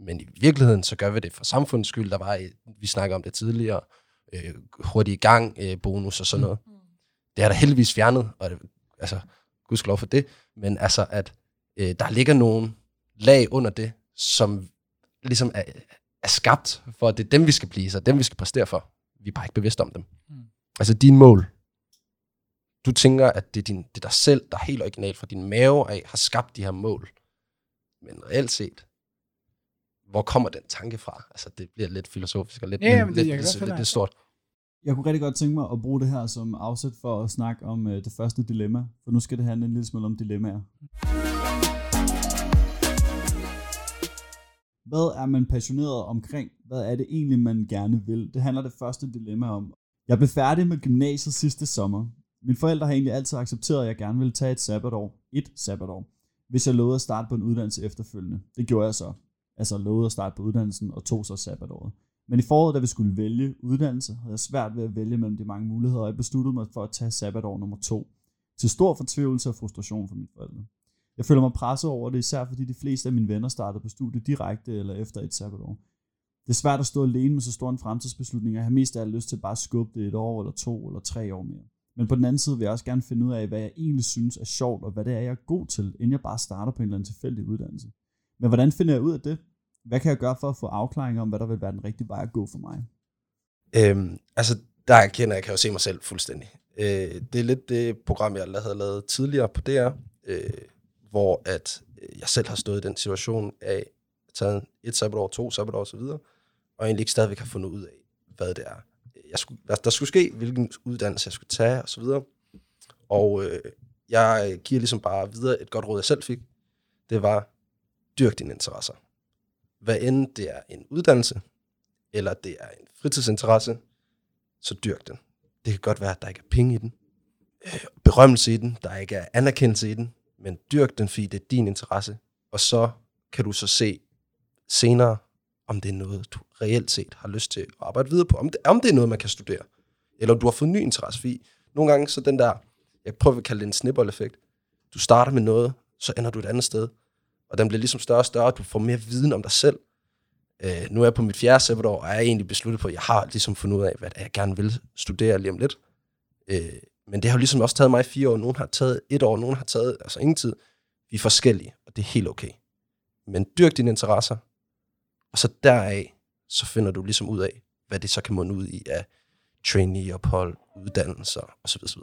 Men i virkeligheden, så gør vi det for samfundets skyld. Der var, et- vi snakker om det tidligere, øh, hurtigt i gang, øh, bonus og sådan noget. Mm. Det er der heldigvis fjernet, og det, altså, gudskelov for det. Men altså, at øh, der ligger nogle lag under det, som ligesom er, er skabt for, at det er dem, vi skal blive, så dem, vi skal præstere for. Vi er bare ikke bevidste om dem. Mm. Altså, dine mål. Du tænker, at det er, din, det er dig selv, der helt originalt fra din mave af har skabt de her mål. Men reelt set, hvor kommer den tanke fra? Altså, det bliver lidt filosofisk og lidt, Ja, men det- lidt, lidt, lidt, lidt stort. Jeg kunne rigtig godt tænke mig at bruge det her som afsæt for at snakke om øh, det første dilemma, for nu skal det handle en lille smule om dilemmaer. Hvad er man passioneret omkring? Hvad er det egentlig, man gerne vil? Det handler det første dilemma om. Jeg blev færdig med gymnasiet sidste sommer. Mine forældre har egentlig altid accepteret, at jeg gerne ville tage et sabbatår. Et sabbatår. Hvis jeg lovede at starte på en uddannelse efterfølgende. Det gjorde jeg så. Altså lovede at starte på uddannelsen og tog så sabbatåret. Men i foråret, da vi skulle vælge uddannelse, havde jeg svært ved at vælge mellem de mange muligheder, og jeg besluttede mig for at tage sabbatår nummer to. Til stor fortvivlelse og frustration for mine forældre. Jeg føler mig presset over det, især fordi de fleste af mine venner startede på studiet direkte eller efter et sabbatår. Det er svært at stå alene med så stor en fremtidsbeslutning, og jeg har mest af alt lyst til bare at skubbe det et år eller to eller tre år mere. Men på den anden side vil jeg også gerne finde ud af, hvad jeg egentlig synes er sjovt, og hvad det er, jeg er god til, inden jeg bare starter på en eller anden tilfældig uddannelse. Men hvordan finder jeg ud af det? Hvad kan jeg gøre for at få afklaring om, hvad der vil være den rigtige vej at gå for mig? Øhm, altså, der kender jeg, kan jeg jo se mig selv fuldstændig. Øh, det er lidt det program, jeg havde lavet tidligere på DR, øh, hvor at øh, jeg selv har stået i den situation af at tage et sabbatår, to sabbatår osv., og egentlig ikke stadigvæk har fundet ud af, hvad det er, jeg skulle, der skulle ske, hvilken uddannelse jeg skulle tage osv. Og øh, jeg øh, giver ligesom bare videre et godt råd, jeg selv fik. Det var, dyrk dine interesser. Hvad end det er en uddannelse, eller det er en fritidsinteresse, så dyrk den. Det kan godt være, at der ikke er penge i den, øh, berømmelse i den, der ikke er anerkendelse i den, men dyrk den, fordi det er din interesse, og så kan du så se senere, om det er noget, du reelt set har lyst til at arbejde videre på, om det, om det er noget, man kan studere, eller om du har fået ny interesse, fordi nogle gange så den der, jeg prøver at kalde det en snibbold-effekt, du starter med noget, så ender du et andet sted, og den bliver ligesom større og større, du får mere viden om dig selv, Øh, nu er jeg på mit fjerde sabbatår, og jeg er egentlig besluttet på, at jeg har ligesom fundet ud af, hvad jeg gerne vil studere lige om lidt. Øh, men det har jo ligesom også taget mig fire år. Nogen har taget et år, nogen har taget altså ingen tid. Vi er forskellige, og det er helt okay. Men dyrk dine interesser, og så deraf, så finder du ligesom ud af, hvad det så kan munde ud i af trainee-ophold, uddannelser osv. osv.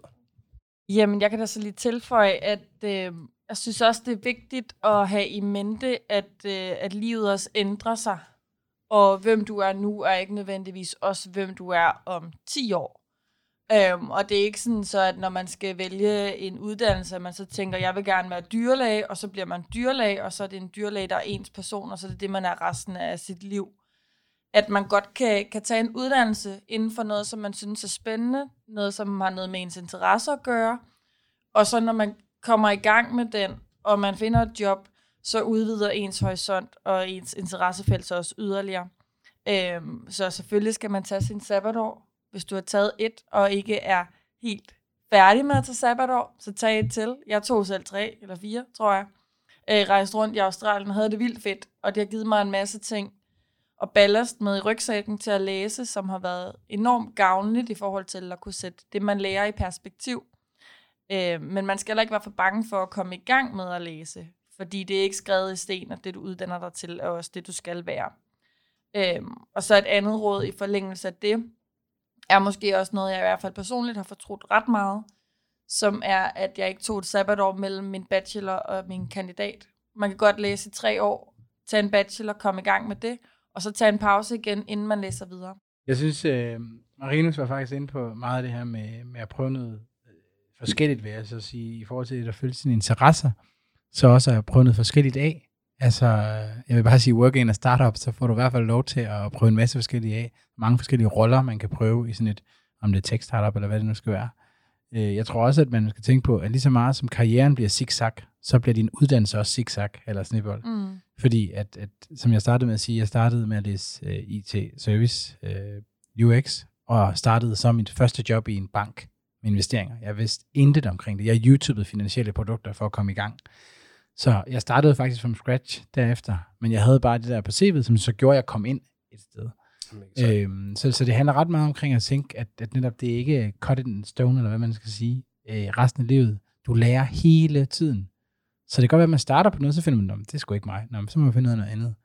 Jamen, jeg kan da så lige tilføje, at øh, jeg synes også, det er vigtigt at have i mente, at, øh, at livet også ændrer sig. Og hvem du er nu, er ikke nødvendigvis også, hvem du er om 10 år. Øhm, og det er ikke sådan så, at når man skal vælge en uddannelse, at man så tænker, jeg vil gerne være dyrlæge, og så bliver man dyrlæge, og så er det en dyrlæge, der er ens person, og så er det det, man er resten af sit liv. At man godt kan, kan tage en uddannelse inden for noget, som man synes er spændende, noget, som har noget med ens interesser at gøre, og så når man kommer i gang med den, og man finder et job, så udvider ens horisont og ens interessefelt så også yderligere. Øhm, så selvfølgelig skal man tage sin sabbatår. Hvis du har taget et, og ikke er helt færdig med at tage sabbatår, så tag et til. Jeg tog selv tre eller fire, tror jeg. Øh, rejste rundt i Australien havde det vildt fedt, og det har givet mig en masse ting og ballast med i rygsækken til at læse, som har været enormt gavnligt i forhold til at kunne sætte det, man lærer i perspektiv. Øh, men man skal heller ikke være for bange for at komme i gang med at læse, fordi det er ikke skrevet i sten, at det, du uddanner dig til, er også det, du skal være. Øh, og så et andet råd i forlængelse af det, er måske også noget, jeg i hvert fald personligt har fortrudt ret meget, som er, at jeg ikke tog et sabbatår mellem min bachelor og min kandidat. Man kan godt læse i tre år, tage en bachelor, komme i gang med det, og så tage en pause igen, inden man læser videre. Jeg synes, øh, Marinus var faktisk inde på meget af det her med, med at prøve noget øh, forskelligt, vil jeg så sige, i forhold til at følge sine interesser, så også at prøve noget forskelligt af. Altså, jeg vil bare sige, work in a startup, så får du i hvert fald lov til at prøve en masse forskellige af. Mange forskellige roller, man kan prøve i sådan et, om det er tech startup, eller hvad det nu skal være. Øh, jeg tror også, at man skal tænke på, at lige så meget som karrieren bliver zigzag, så bliver din uddannelse også zigzag, eller snibbold. Mm. Fordi, at, at, som jeg startede med at sige, jeg startede med at læse uh, øh, IT-service, uh, øh, UX, og startede så mit første job i en bank med investeringer. Jeg vidste intet omkring det. Jeg YouTubede finansielle produkter for at komme i gang. Så jeg startede faktisk from scratch derefter, men jeg havde bare det der på CV'et, som så gjorde, at jeg kom ind et sted. Øhm, så, så det handler ret meget omkring at tænke, at, at netop det er ikke cut in stone, eller hvad man skal sige, øh, resten af livet. Du lærer hele tiden. Så det kan godt være, at man starter på noget, så finder man, det er sgu ikke mig. Nå, så må man finde noget, noget andet.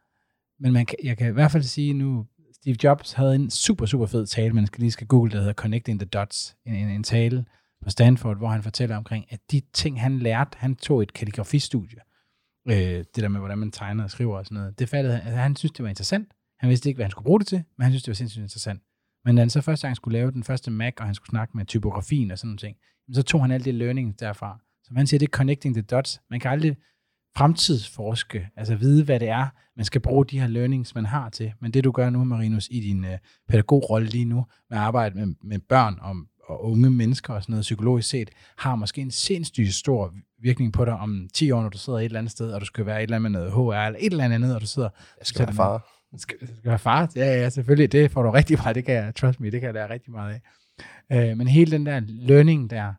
Men man kan, jeg kan i hvert fald sige nu, Steve Jobs havde en super, super fed tale, man skal lige skal google, der hedder Connecting the Dots, en, en, en tale på Stanford, hvor han fortæller omkring, at de ting, han lærte, han tog et kalligrafistudie, øh, det der med, hvordan man tegner og skriver og sådan noget, det faldt, altså, han synes, det var interessant. Han vidste ikke, hvad han skulle bruge det til, men han synes, det var sindssygt interessant. Men da han så første gang skulle lave den første Mac, og han skulle snakke med typografien og sådan noget, så tog han alt det learning derfra. Så man siger, det er connecting the dots. Man kan aldrig fremtidsforske, altså vide, hvad det er, man skal bruge de her learnings, man har til. Men det, du gør nu, Marinus, i din øh, pædagogrolle lige nu, med at arbejde med, med børn om og unge mennesker og sådan noget psykologisk set, har måske en sindssygt stor virkning på dig om 10 år, når du sidder et eller andet sted, og du skal være et eller andet med noget HR eller et eller andet, og du sidder... Jeg skal være far. Skal, skal være far? Ja, ja, selvfølgelig. Det får du rigtig meget. Det kan jeg, trust me, det kan jeg lære rigtig meget af. Øh, men hele den der learning der,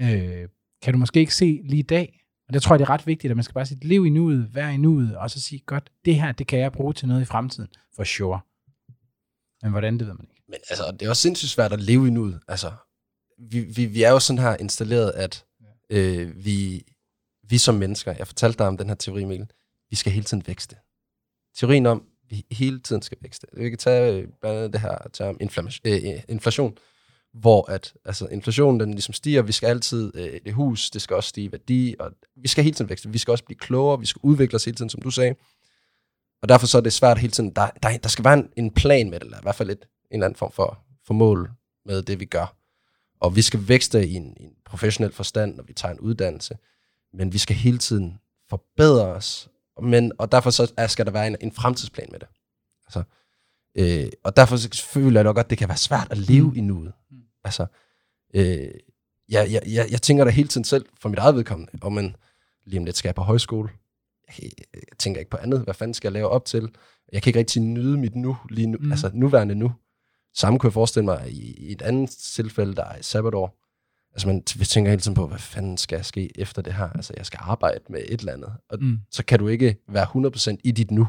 øh, kan du måske ikke se lige i dag. Og det tror jeg, det er ret vigtigt, at man skal bare sige, lev i nuet, vær i nuet, og så sige, godt, det her, det kan jeg bruge til noget i fremtiden, for sure. Men hvordan, det ved man ikke. Men altså, det er også sindssygt svært at leve i nuet. Altså, vi, vi, vi er jo sådan her installeret, at øh, vi, vi som mennesker, jeg fortalte dig om den her teori, Mikkel, vi skal hele tiden vækste. Teorien om, vi hele tiden skal vækste. Vi kan tage øh, blandt andet det her term inflation, øh, inflation hvor at, altså, inflationen den ligesom stiger, vi skal altid, øh, det hus, det skal også stige i værdi, og vi skal hele tiden vækste, vi skal også blive klogere, vi skal udvikle os hele tiden, som du sagde. Og derfor så er det svært hele tiden, der, der, der skal være en, en plan med det, eller i hvert fald et, en eller anden form for, for mål med det, vi gør. Og vi skal vækste i en, i en professionel forstand, når vi tager en uddannelse, men vi skal hele tiden forbedre os, men, og derfor så skal der være en, en fremtidsplan med det. Altså, øh, og derfor så føler jeg nok godt, at det kan være svært at leve mm. i nuet. Mm. Altså, øh, jeg, jeg, jeg, jeg tænker da hele tiden selv, for mit eget vedkommende, om man lige om lidt skal jeg på højskole. Jeg, jeg tænker ikke på andet. Hvad fanden skal jeg lave op til? Jeg kan ikke rigtig nyde mit nu, lige nu, mm. altså nuværende nu. Samme kunne jeg forestille mig i, et andet tilfælde, der er i sabbatår. Altså man tænker hele tiden på, hvad fanden skal ske efter det her? Altså jeg skal arbejde med et eller andet. Og mm. så kan du ikke være 100% i dit nu.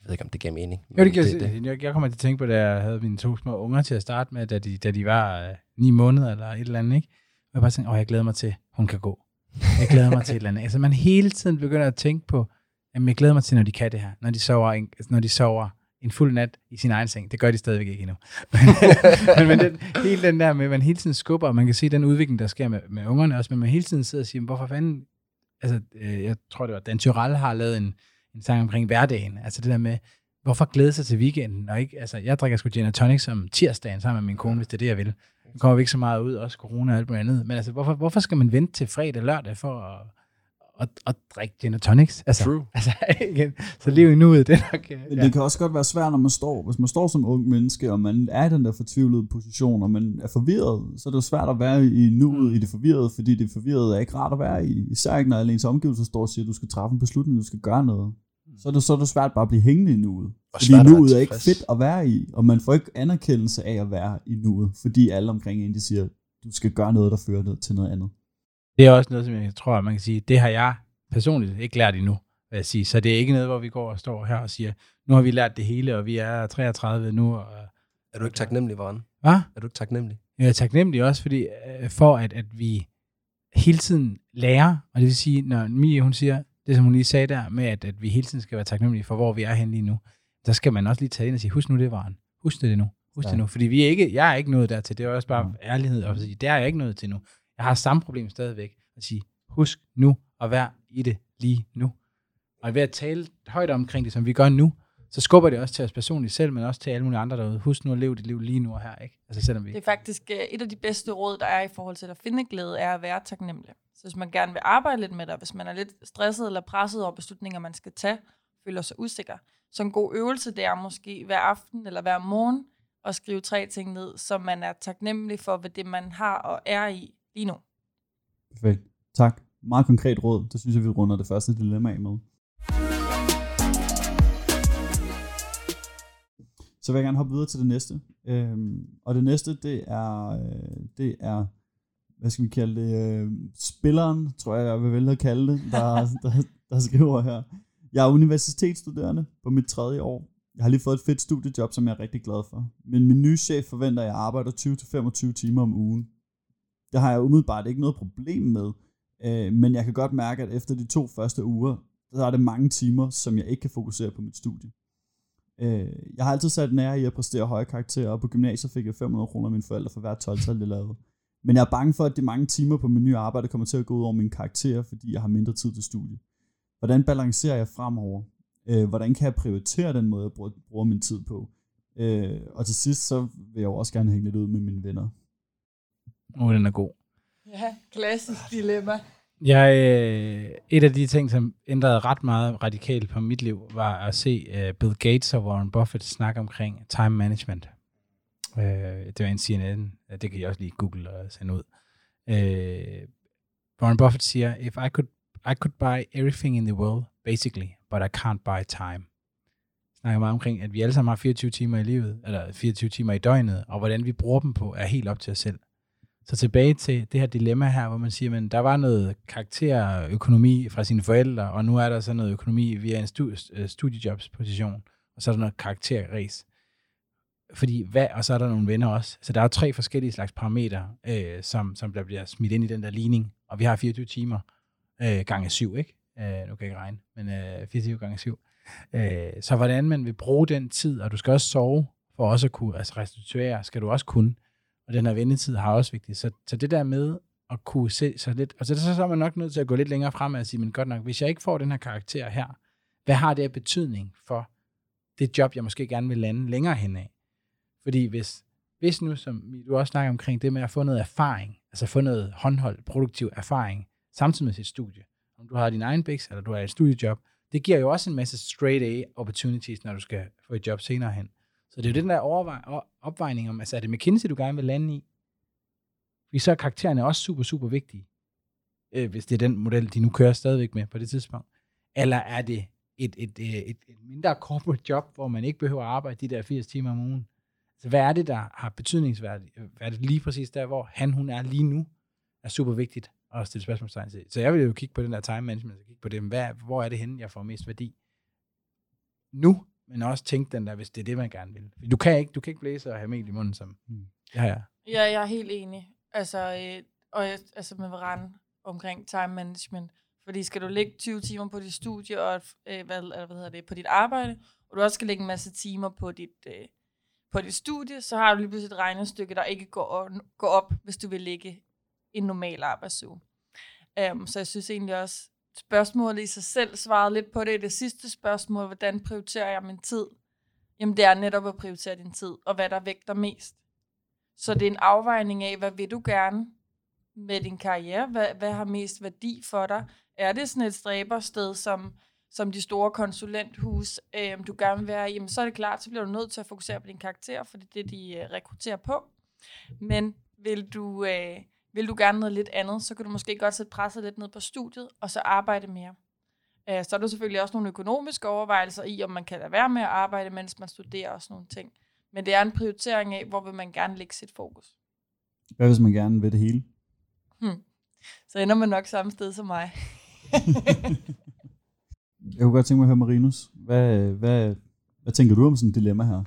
Jeg ved ikke, om det giver mening. Jo, det, det, det. Jeg, jeg kommer til at tænke på, da jeg havde mine to små unger til at starte med, da de, da de var øh, ni måneder eller et eller andet, ikke? Og jeg bare tænkte, åh, jeg glæder mig til, hun kan gå. Jeg glæder mig til et eller andet. Altså man hele tiden begynder at tænke på, jamen jeg glæder mig til, når de kan det her. Når de sover, når de sover en fuld nat i sin egen seng. Det gør de stadigvæk ikke endnu. men, men den, hele den der med, at man hele tiden skubber, og man kan se den udvikling, der sker med, med ungerne også, men man hele tiden sidder og siger, hvorfor fanden, altså øh, jeg tror det var, Dan Tyrell har lavet en, en sang omkring hverdagen, altså det der med, hvorfor glæde sig til weekenden, og ikke, altså jeg drikker sgu gin tonic som tirsdagen sammen med min kone, hvis det er det, jeg vil. Nu kommer vi ikke så meget ud, også corona og alt muligt andet, men altså hvorfor, hvorfor skal man vente til fredag lørdag for at, at, at drikke gin and tonics. Altså, True. Altså, igen, så liv i nuet, det er nok... Ja. Men det kan også godt være svært, når man står, hvis man står som ung menneske, og man er i den der fortvivlede position, og man er forvirret, så er det jo svært at være i nuet mm. i det forvirrede, fordi det forvirrede er ikke rart at være i. Især ikke, når alle ens omgivelser står og siger, at du skal træffe en beslutning, du skal gøre noget. Så er det, så er det svært bare at blive hængende i nuet. Og fordi nuet er ikke fedt at være i, og man får ikke anerkendelse af at være i nuet, fordi alle omkring en, de siger, du skal gøre noget, der fører til noget andet. Det er også noget, som jeg tror, man kan sige, det har jeg personligt ikke lært endnu, vil jeg sige. Så det er ikke noget, hvor vi går og står her og siger, nu har vi lært det hele, og vi er 33 nu. Og, er du ikke taknemmelig, Varen? Hvad? Er du ikke taknemmelig? Jeg er taknemmelig også, fordi, øh, for at, at vi hele tiden lærer, og det vil sige, når Mie hun siger, det som hun lige sagde der, med at, at vi hele tiden skal være taknemmelige for, hvor vi er henne lige nu, så skal man også lige tage ind og sige, husk nu det var en. Husk det nu. Husk ja. det nu. Fordi vi er ikke, jeg er ikke nået dertil. Det er også bare mm. ærlighed at sige, det er jeg ikke nået til nu. Jeg har samme problem stadigvæk. At sige, husk nu at være i det lige nu. Og ved at tale højt omkring det, som vi gør nu, så skubber det også til os personligt selv, men også til alle mulige andre derude. Husk nu at leve dit liv lige nu og her, ikke? Altså selvom vi... Det er faktisk uh, et af de bedste råd, der er i forhold til at finde glæde, er at være taknemmelig. Så hvis man gerne vil arbejde lidt med det, hvis man er lidt stresset eller presset over beslutninger, man skal tage, føler sig usikker, så en god øvelse, det er måske hver aften eller hver morgen at skrive tre ting ned, som man er taknemmelig for ved det, man har og er i lige nu. Perfekt. Tak. Meget konkret råd. Det synes jeg, vi runder det første dilemma af med. Så vil jeg gerne hoppe videre til det næste. Øhm, og det næste, det er, øh, det er, hvad skal vi kalde det, øh, spilleren, tror jeg, jeg vil vælge at kalde det, der, der, der skriver her. Jeg er universitetsstuderende på mit tredje år. Jeg har lige fået et fedt studiejob, som jeg er rigtig glad for. Men min nye chef forventer, at jeg arbejder 20-25 timer om ugen. Det har jeg umiddelbart ikke noget problem med, øh, men jeg kan godt mærke, at efter de to første uger, så er det mange timer, som jeg ikke kan fokusere på mit studie. Øh, jeg har altid sat nære i at præstere høje karakterer, og på gymnasiet fik jeg 500 kroner af mine forældre for hver 12-tal, jeg lavede. Men jeg er bange for, at de mange timer på min nye arbejde kommer til at gå ud over mine karakterer, fordi jeg har mindre tid til studie. Hvordan balancerer jeg fremover? Øh, hvordan kan jeg prioritere den måde, jeg bruger, bruger min tid på? Øh, og til sidst, så vil jeg jo også gerne hænge lidt ud med mine venner. Åh, oh, den er god. Ja, klassisk dilemma. Jeg, øh, et af de ting, som ændrede ret meget radikalt på mit liv, var at se uh, Bill Gates og Warren Buffett snakke omkring time management. Uh, det var en CNN, det kan jeg også lige google og sende ud. Uh, Warren Buffett siger, if I could, I could buy everything in the world, basically, but I can't buy time. Snakker meget omkring, at vi alle sammen har 24 timer i livet, eller 24 timer i døgnet, og hvordan vi bruger dem på, er helt op til os selv. Så tilbage til det her dilemma her, hvor man siger, at der var noget karakterøkonomi fra sine forældre, og nu er der så noget økonomi via en studi- øh, studiejobsposition, og så er der noget karakterræs. Fordi hvad, og så er der nogle venner også. Så der er jo tre forskellige slags parametre, øh, som, som der bliver smidt ind i den der ligning. Og vi har 24 timer øh, gange 7, ikke? Øh, nu kan jeg ikke regne, men øh, 24 gange 7. Øh, så hvordan man vil bruge den tid, og du skal også sove, for også at kunne, altså restituere, skal du også kunne og den her vendetid har også vigtigt. Så, så det der med at kunne se sig lidt, og så, så, så er man nok nødt til at gå lidt længere frem og sige, men godt nok, hvis jeg ikke får den her karakter her, hvad har det af betydning for det job, jeg måske gerne vil lande længere hen af? Fordi hvis, hvis nu, som du også snakker omkring, det med at få noget erfaring, altså få noget håndholdt, produktiv erfaring, samtidig med sit studie, om du har din egen bæks, eller du har et studiejob, det giver jo også en masse straight A opportunities, når du skal få et job senere hen. Så det er jo den der overvej, opvejning om, altså er det McKinsey, du gerne vil lande i? Fordi så er karaktererne også super, super vigtige. Øh, hvis det er den model, de nu kører stadigvæk med på det tidspunkt. Eller er det et, et, øh, et, et mindre corporate job, hvor man ikke behøver at arbejde de der 80 timer om ugen? Så hvad er det, der har betydningsværdi? Hvad er det lige præcis der, hvor han, hun er lige nu, er super vigtigt at stille spørgsmålstegn til. Så jeg vil jo kigge på den der time management, og kigge på det, hvad, hvor er det henne, jeg får mest værdi? Nu, men også tænke den der, hvis det er det, man gerne vil. Du kan ikke, du kan ikke blæse og have mel i munden, som mm. ja, ja. Ja, jeg er helt enig. Altså, øh, og jeg, altså med Varan omkring time management. Fordi skal du lægge 20 timer på dit studie, og øh, hvad, eller hvad hedder det, på dit arbejde, og du også skal lægge en masse timer på dit, øh, på dit studie, så har du lige pludselig et regnestykke, der ikke går, går op, hvis du vil lægge en normal arbejdsuge. Um, så jeg synes egentlig også, spørgsmålet i sig selv svarede lidt på det i det sidste spørgsmål, hvordan prioriterer jeg min tid? Jamen det er netop at prioritere din tid, og hvad der vægter mest. Så det er en afvejning af, hvad vil du gerne med din karriere? Hvad, hvad har mest værdi for dig? Er det sådan et stræbersted, som, som de store konsulenthus, øh, du gerne vil være i? Jamen så er det klart, så bliver du nødt til at fokusere på din karakter, for det er det, de øh, rekrutterer på. Men vil du... Øh, vil du gerne noget lidt andet, så kan du måske godt sætte presset lidt ned på studiet, og så arbejde mere. Øh, så er der selvfølgelig også nogle økonomiske overvejelser i, om man kan lade være med at arbejde, mens man studerer og sådan nogle ting. Men det er en prioritering af, hvor vil man gerne lægge sit fokus. Hvad hvis man gerne vil det hele? Hmm. Så ender man nok samme sted som mig. jeg kunne godt tænke mig at høre Marinus. Hvad, hvad, hvad tænker du om sådan et dilemma her?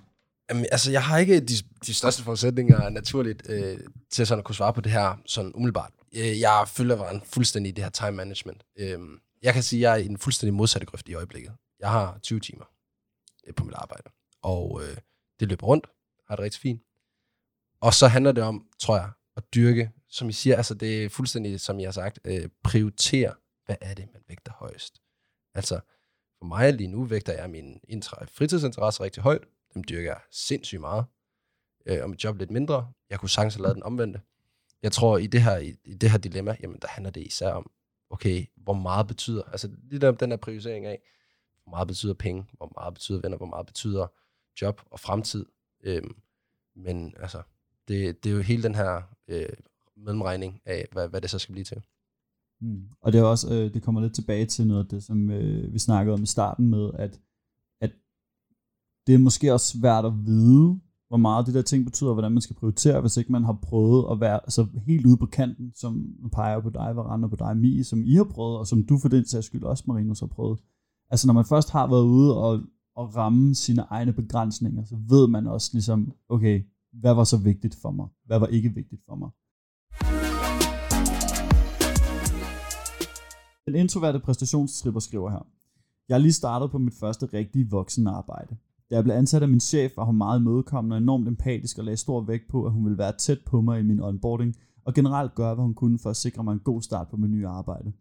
Jamen, altså, jeg har ikke de, de største forudsætninger naturligt øh, til sådan at kunne svare på det her sådan umiddelbart. Øh, jeg følger var fuldstændig i det her time management. Øh, jeg kan sige, at jeg er i en fuldstændig modsatte grøft i øjeblikket. Jeg har 20 timer øh, på mit arbejde, og øh, det løber rundt, har det rigtig fint. Og så handler det om, tror jeg, at dyrke, som I siger, altså det er fuldstændig, som jeg har sagt, øh, prioritere, hvad er det, man vægter højst. Altså, for mig lige nu vægter jeg min fritidsinteresse rigtig højt. Dem dyrker jeg sindssygt meget. Øh, og mit job lidt mindre. Jeg kunne sagtens have lavet den omvendte. Jeg tror, i det her, i, i det her dilemma, jamen der handler det især om, okay, hvor meget betyder, altså lige der, den her prioritering af, hvor meget betyder penge, hvor meget betyder venner, hvor meget betyder job og fremtid. Øhm, men altså, det, det er jo hele den her øh, mellemregning af, hvad, hvad det så skal blive til. Mm. Og det er også, øh, det kommer lidt tilbage til noget af det, som øh, vi snakkede om i starten med, at, at det er måske også svært at vide, hvor meget de der ting betyder, hvordan man skal prioritere, hvis ikke man har prøvet at være altså, helt ude på kanten, som peger på dig, Varane, på dig, Mie, som I har prøvet, og som du for den sags skyld også, Marinus, har prøvet. Altså når man først har været ude og, og ramme sine egne begrænsninger, så ved man også ligesom, okay, hvad var så vigtigt for mig? Hvad var ikke vigtigt for mig? Den introverte præstationstripper skriver her. Jeg er lige startet på mit første rigtige voksenarbejde. Da jeg blev ansat af min chef, var hun meget imødekommende og enormt empatisk og lagde stor vægt på, at hun ville være tæt på mig i min onboarding, og generelt gøre, hvad hun kunne for at sikre mig en god start på mit nye arbejde.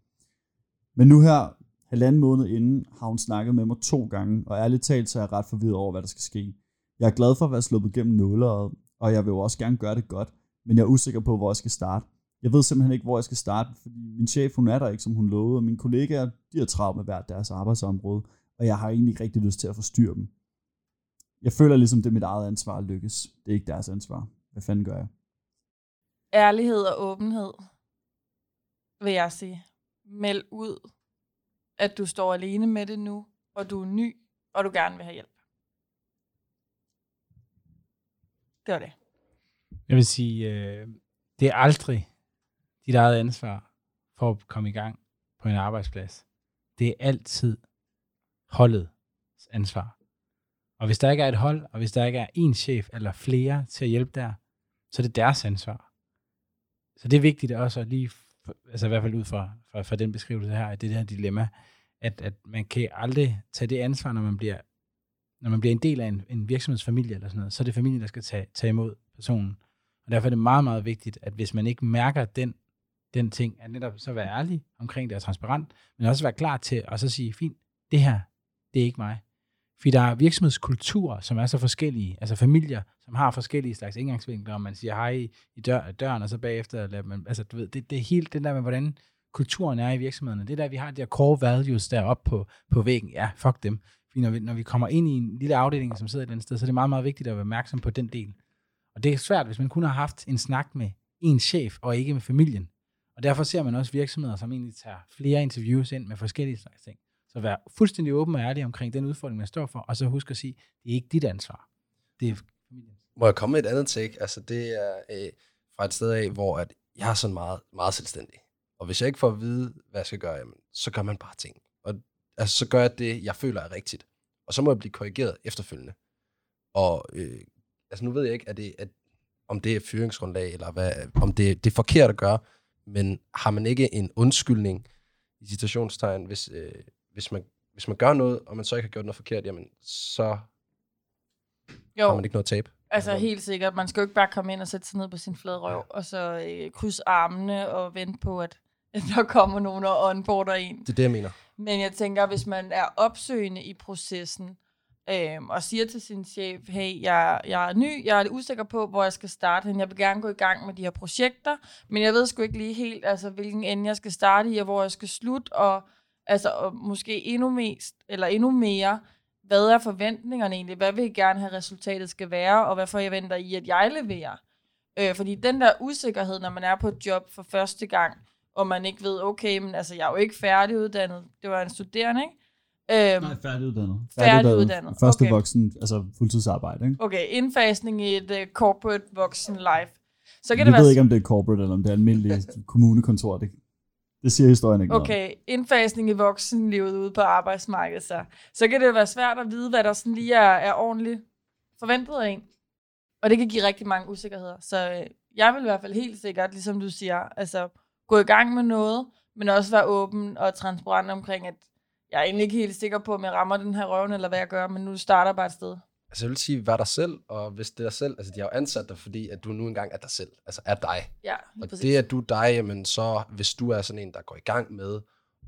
Men nu her, halvanden måned inden, har hun snakket med mig to gange, og ærligt talt så er jeg ret forvirret over, hvad der skal ske. Jeg er glad for at være sluppet gennem nåleret, og jeg vil jo også gerne gøre det godt, men jeg er usikker på, hvor jeg skal starte. Jeg ved simpelthen ikke, hvor jeg skal starte, fordi min chef, hun er der ikke, som hun lovede, og mine kollegaer, de har travlt med hvert deres arbejdsområde, og jeg har egentlig ikke rigtig lyst til at forstyrre dem. Jeg føler ligesom, det er mit eget ansvar at lykkes. Det er ikke deres ansvar. Hvad fanden gør jeg? Ærlighed og åbenhed, vil jeg sige. Meld ud, at du står alene med det nu, og du er ny, og du gerne vil have hjælp. Det var det. Jeg vil sige, øh, det er aldrig dit eget ansvar for at komme i gang på en arbejdsplads. Det er altid holdets ansvar. Og hvis der ikke er et hold, og hvis der ikke er en chef eller flere til at hjælpe der, så er det deres ansvar. Så det er vigtigt også at lige, altså i hvert fald ud fra, fra, fra den beskrivelse her, at det her dilemma, at, at man kan aldrig tage det ansvar, når man bliver, når man bliver en del af en, en virksomhedsfamilie eller sådan noget, så er det familien, der skal tage, tage imod personen. Og derfor er det meget, meget vigtigt, at hvis man ikke mærker den, den ting, at netop så være ærlig omkring det og transparent, men også være klar til at så sige, fint, det her, det er ikke mig. Fordi der er virksomhedskulturer, som er så forskellige, altså familier, som har forskellige slags indgangsvinkler, og man siger hej i dør, døren, og så bagefter, lader man, altså du ved, det, det er helt det der med, hvordan kulturen er i virksomhederne. Det der, vi har de her core values deroppe på, på væggen. Ja, fuck dem. Fordi når vi, når vi kommer ind i en lille afdeling, som sidder et eller andet sted, så er det meget, meget vigtigt at være opmærksom på den del. Og det er svært, hvis man kun har haft en snak med en chef, og ikke med familien. Og derfor ser man også virksomheder, som egentlig tager flere interviews ind med forskellige slags ting. Så vær fuldstændig åben og ærlig omkring den udfordring, man står for, og så husk at sige, det er ikke dit ansvar. Det er familien. Må jeg komme med et andet take? Altså det er øh, fra et sted af, hvor at jeg er sådan meget, meget selvstændig. Og hvis jeg ikke får at vide, hvad jeg skal gøre, jamen, så gør man bare ting. Og altså, så gør jeg det, jeg føler er rigtigt. Og så må jeg blive korrigeret efterfølgende. Og øh, altså nu ved jeg ikke, at det, at, om det er fyringsgrundlag, eller hvad, om det, det er forkert at gøre, men har man ikke en undskyldning i citationstegn, hvis, øh, hvis, man, hvis man gør noget, og man så ikke har gjort noget forkert, jamen så jo. har man ikke noget tab. Altså helt sikkert. Man skal jo ikke bare komme ind og sætte sig ned på sin flade røv, ja. og så øh, krydse armene og vente på, at, at der kommer nogen og onboarder en. Det er det, jeg mener. Men jeg tænker, hvis man er opsøgende i processen, øhm, og siger til sin chef, hey, jeg, jeg er ny, jeg er usikker på, hvor jeg skal starte Jeg vil gerne gå i gang med de her projekter, men jeg ved sgu ikke lige helt, altså, hvilken ende jeg skal starte i, og hvor jeg skal slutte, og, altså, og måske endnu mest, eller endnu mere, hvad er forventningerne egentlig? Hvad vil I gerne have resultatet skal være, og hvad forventer I, at jeg leverer? Øh, fordi den der usikkerhed, når man er på et job for første gang, og man ikke ved, okay, men altså, jeg er jo ikke færdiguddannet. Det var en studerende, ikke? Øhm, Nej, færdiguddannet. Færdiguddannet. Første okay. voksen, altså fuldtidsarbejde, ikke? Okay, indfasning i et uh, corporate voksen life. Så kan Vi det ved være... ikke, om det er corporate, eller om det er almindeligt kommunekontor. Det, det siger historien ikke Okay, noget. indfasning i voksenlivet ude på arbejdsmarkedet, så. Så kan det være svært at vide, hvad der sådan lige er, er ordentligt forventet af en. Og det kan give rigtig mange usikkerheder. Så øh, jeg vil i hvert fald helt sikkert, ligesom du siger, altså gå i gang med noget, men også være åben og transparent omkring, at jeg er egentlig ikke helt sikker på, om jeg rammer den her røven, eller hvad jeg gør, men nu starter bare et sted. Altså jeg vil sige, vær dig selv, og hvis det er dig selv, altså de har jo ansat dig, fordi at du nu engang er dig selv, altså er dig. Ja, Og præcis. det, at du er dig, jamen så, hvis du er sådan en, der går i gang med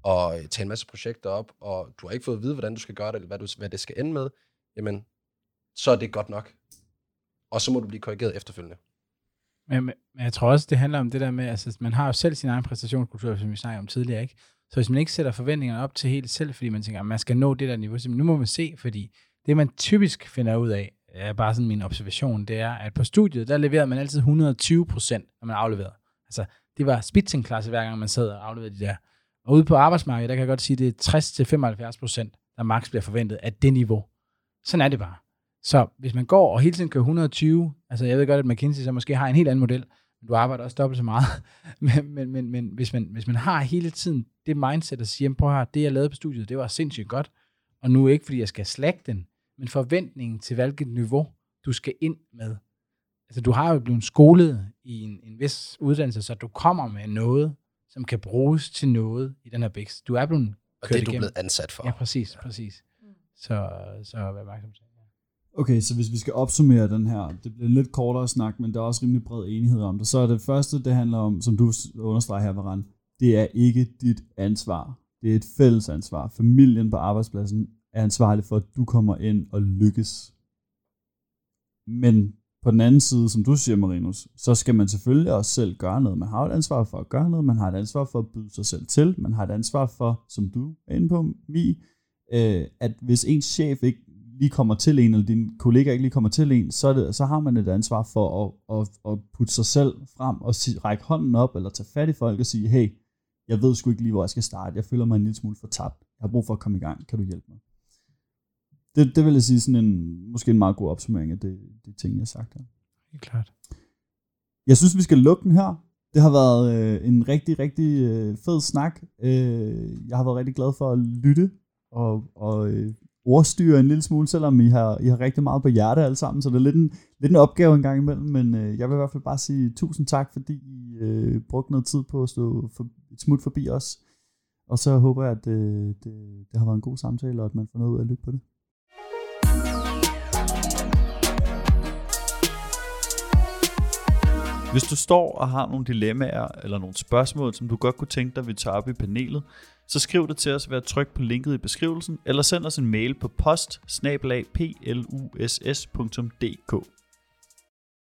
at øh, tage en masse projekter op, og du har ikke fået at vide, hvordan du skal gøre det, eller hvad, du, hvad det skal ende med, jamen, så er det godt nok. Og så må du blive korrigeret efterfølgende. Men, men men jeg tror også, det handler om det der med, altså man har jo selv sin egen præstationskultur, som vi snakkede om tidligere, ikke? Så hvis man ikke sætter forventningerne op til helt selv, fordi man tænker, at man skal nå det der niveau, så nu må man se, fordi det man typisk finder ud af, er bare sådan min observation, det er, at på studiet, der leverede man altid 120 procent, når man afleverede. Altså, det var spitzenklasse, hver gang man sad og afleverede de der. Og ude på arbejdsmarkedet, der kan jeg godt sige, det er 60-75 procent, der maks bliver forventet af det niveau. Sådan er det bare. Så hvis man går og hele tiden kører 120, altså jeg ved godt, at McKinsey så måske har en helt anden model, men du arbejder også dobbelt så meget, men, men, men, men hvis, man, hvis man har hele tiden det mindset at sige, prøv at høre, det jeg lavede på studiet, det var sindssygt godt, og nu ikke fordi jeg skal slække den, men forventningen til hvilket niveau du skal ind med. Altså du har jo blevet skolet i en, en vis uddannelse, så du kommer med noget, som kan bruges til noget i den her bæks. Du er blevet Og det er du igennem. blevet ansat for. Ja, præcis, præcis. Mm. Så, så vær opmærksom til det. Okay, så hvis vi skal opsummere den her, det bliver lidt kortere snak, men der er også rimelig bred enighed om det. Så er det første, det handler om, som du understreger her, Varan, det er ikke dit ansvar. Det er et fælles ansvar. Familien på arbejdspladsen er ansvarlig for, at du kommer ind og lykkes. Men på den anden side, som du siger, Marinus, så skal man selvfølgelig også selv gøre noget. Man har et ansvar for at gøre noget, man har et ansvar for at byde sig selv til, man har et ansvar for, som du er inde på, Mi, øh, at hvis ens chef ikke lige kommer til en, eller din kollega ikke lige kommer til en, så, er det, så har man et ansvar for at, at, at putte sig selv frem og sig, række hånden op, eller tage fat i folk og sige, hey, jeg ved sgu ikke lige, hvor jeg skal starte. Jeg føler mig en lille smule for tabt. Jeg har brug for at komme i gang. Kan du hjælpe mig? Det, det vil jeg sige sådan en, måske en meget god opsummering af det, det ting, jeg har sagt her. Helt klart. Jeg synes, vi skal lukke den her. Det har været øh, en rigtig, rigtig øh, fed snak. Øh, jeg har været rigtig glad for at lytte og, og øh, ordstyre en lille smule, selvom I har, I har rigtig meget på hjerte alle sammen, så det er lidt en, lidt en opgave en gang imellem, men øh, jeg vil i hvert fald bare sige tusind tak, fordi I øh, brugte noget tid på at stå for, et smut forbi os. Og så håber jeg, at øh, det, det har været en god samtale, og at man får noget ud af at lytte på det. Hvis du står og har nogle dilemmaer eller nogle spørgsmål, som du godt kunne tænke dig, vi tager op i panelet, så skriv det til os ved at trykke på linket i beskrivelsen, eller send os en mail på post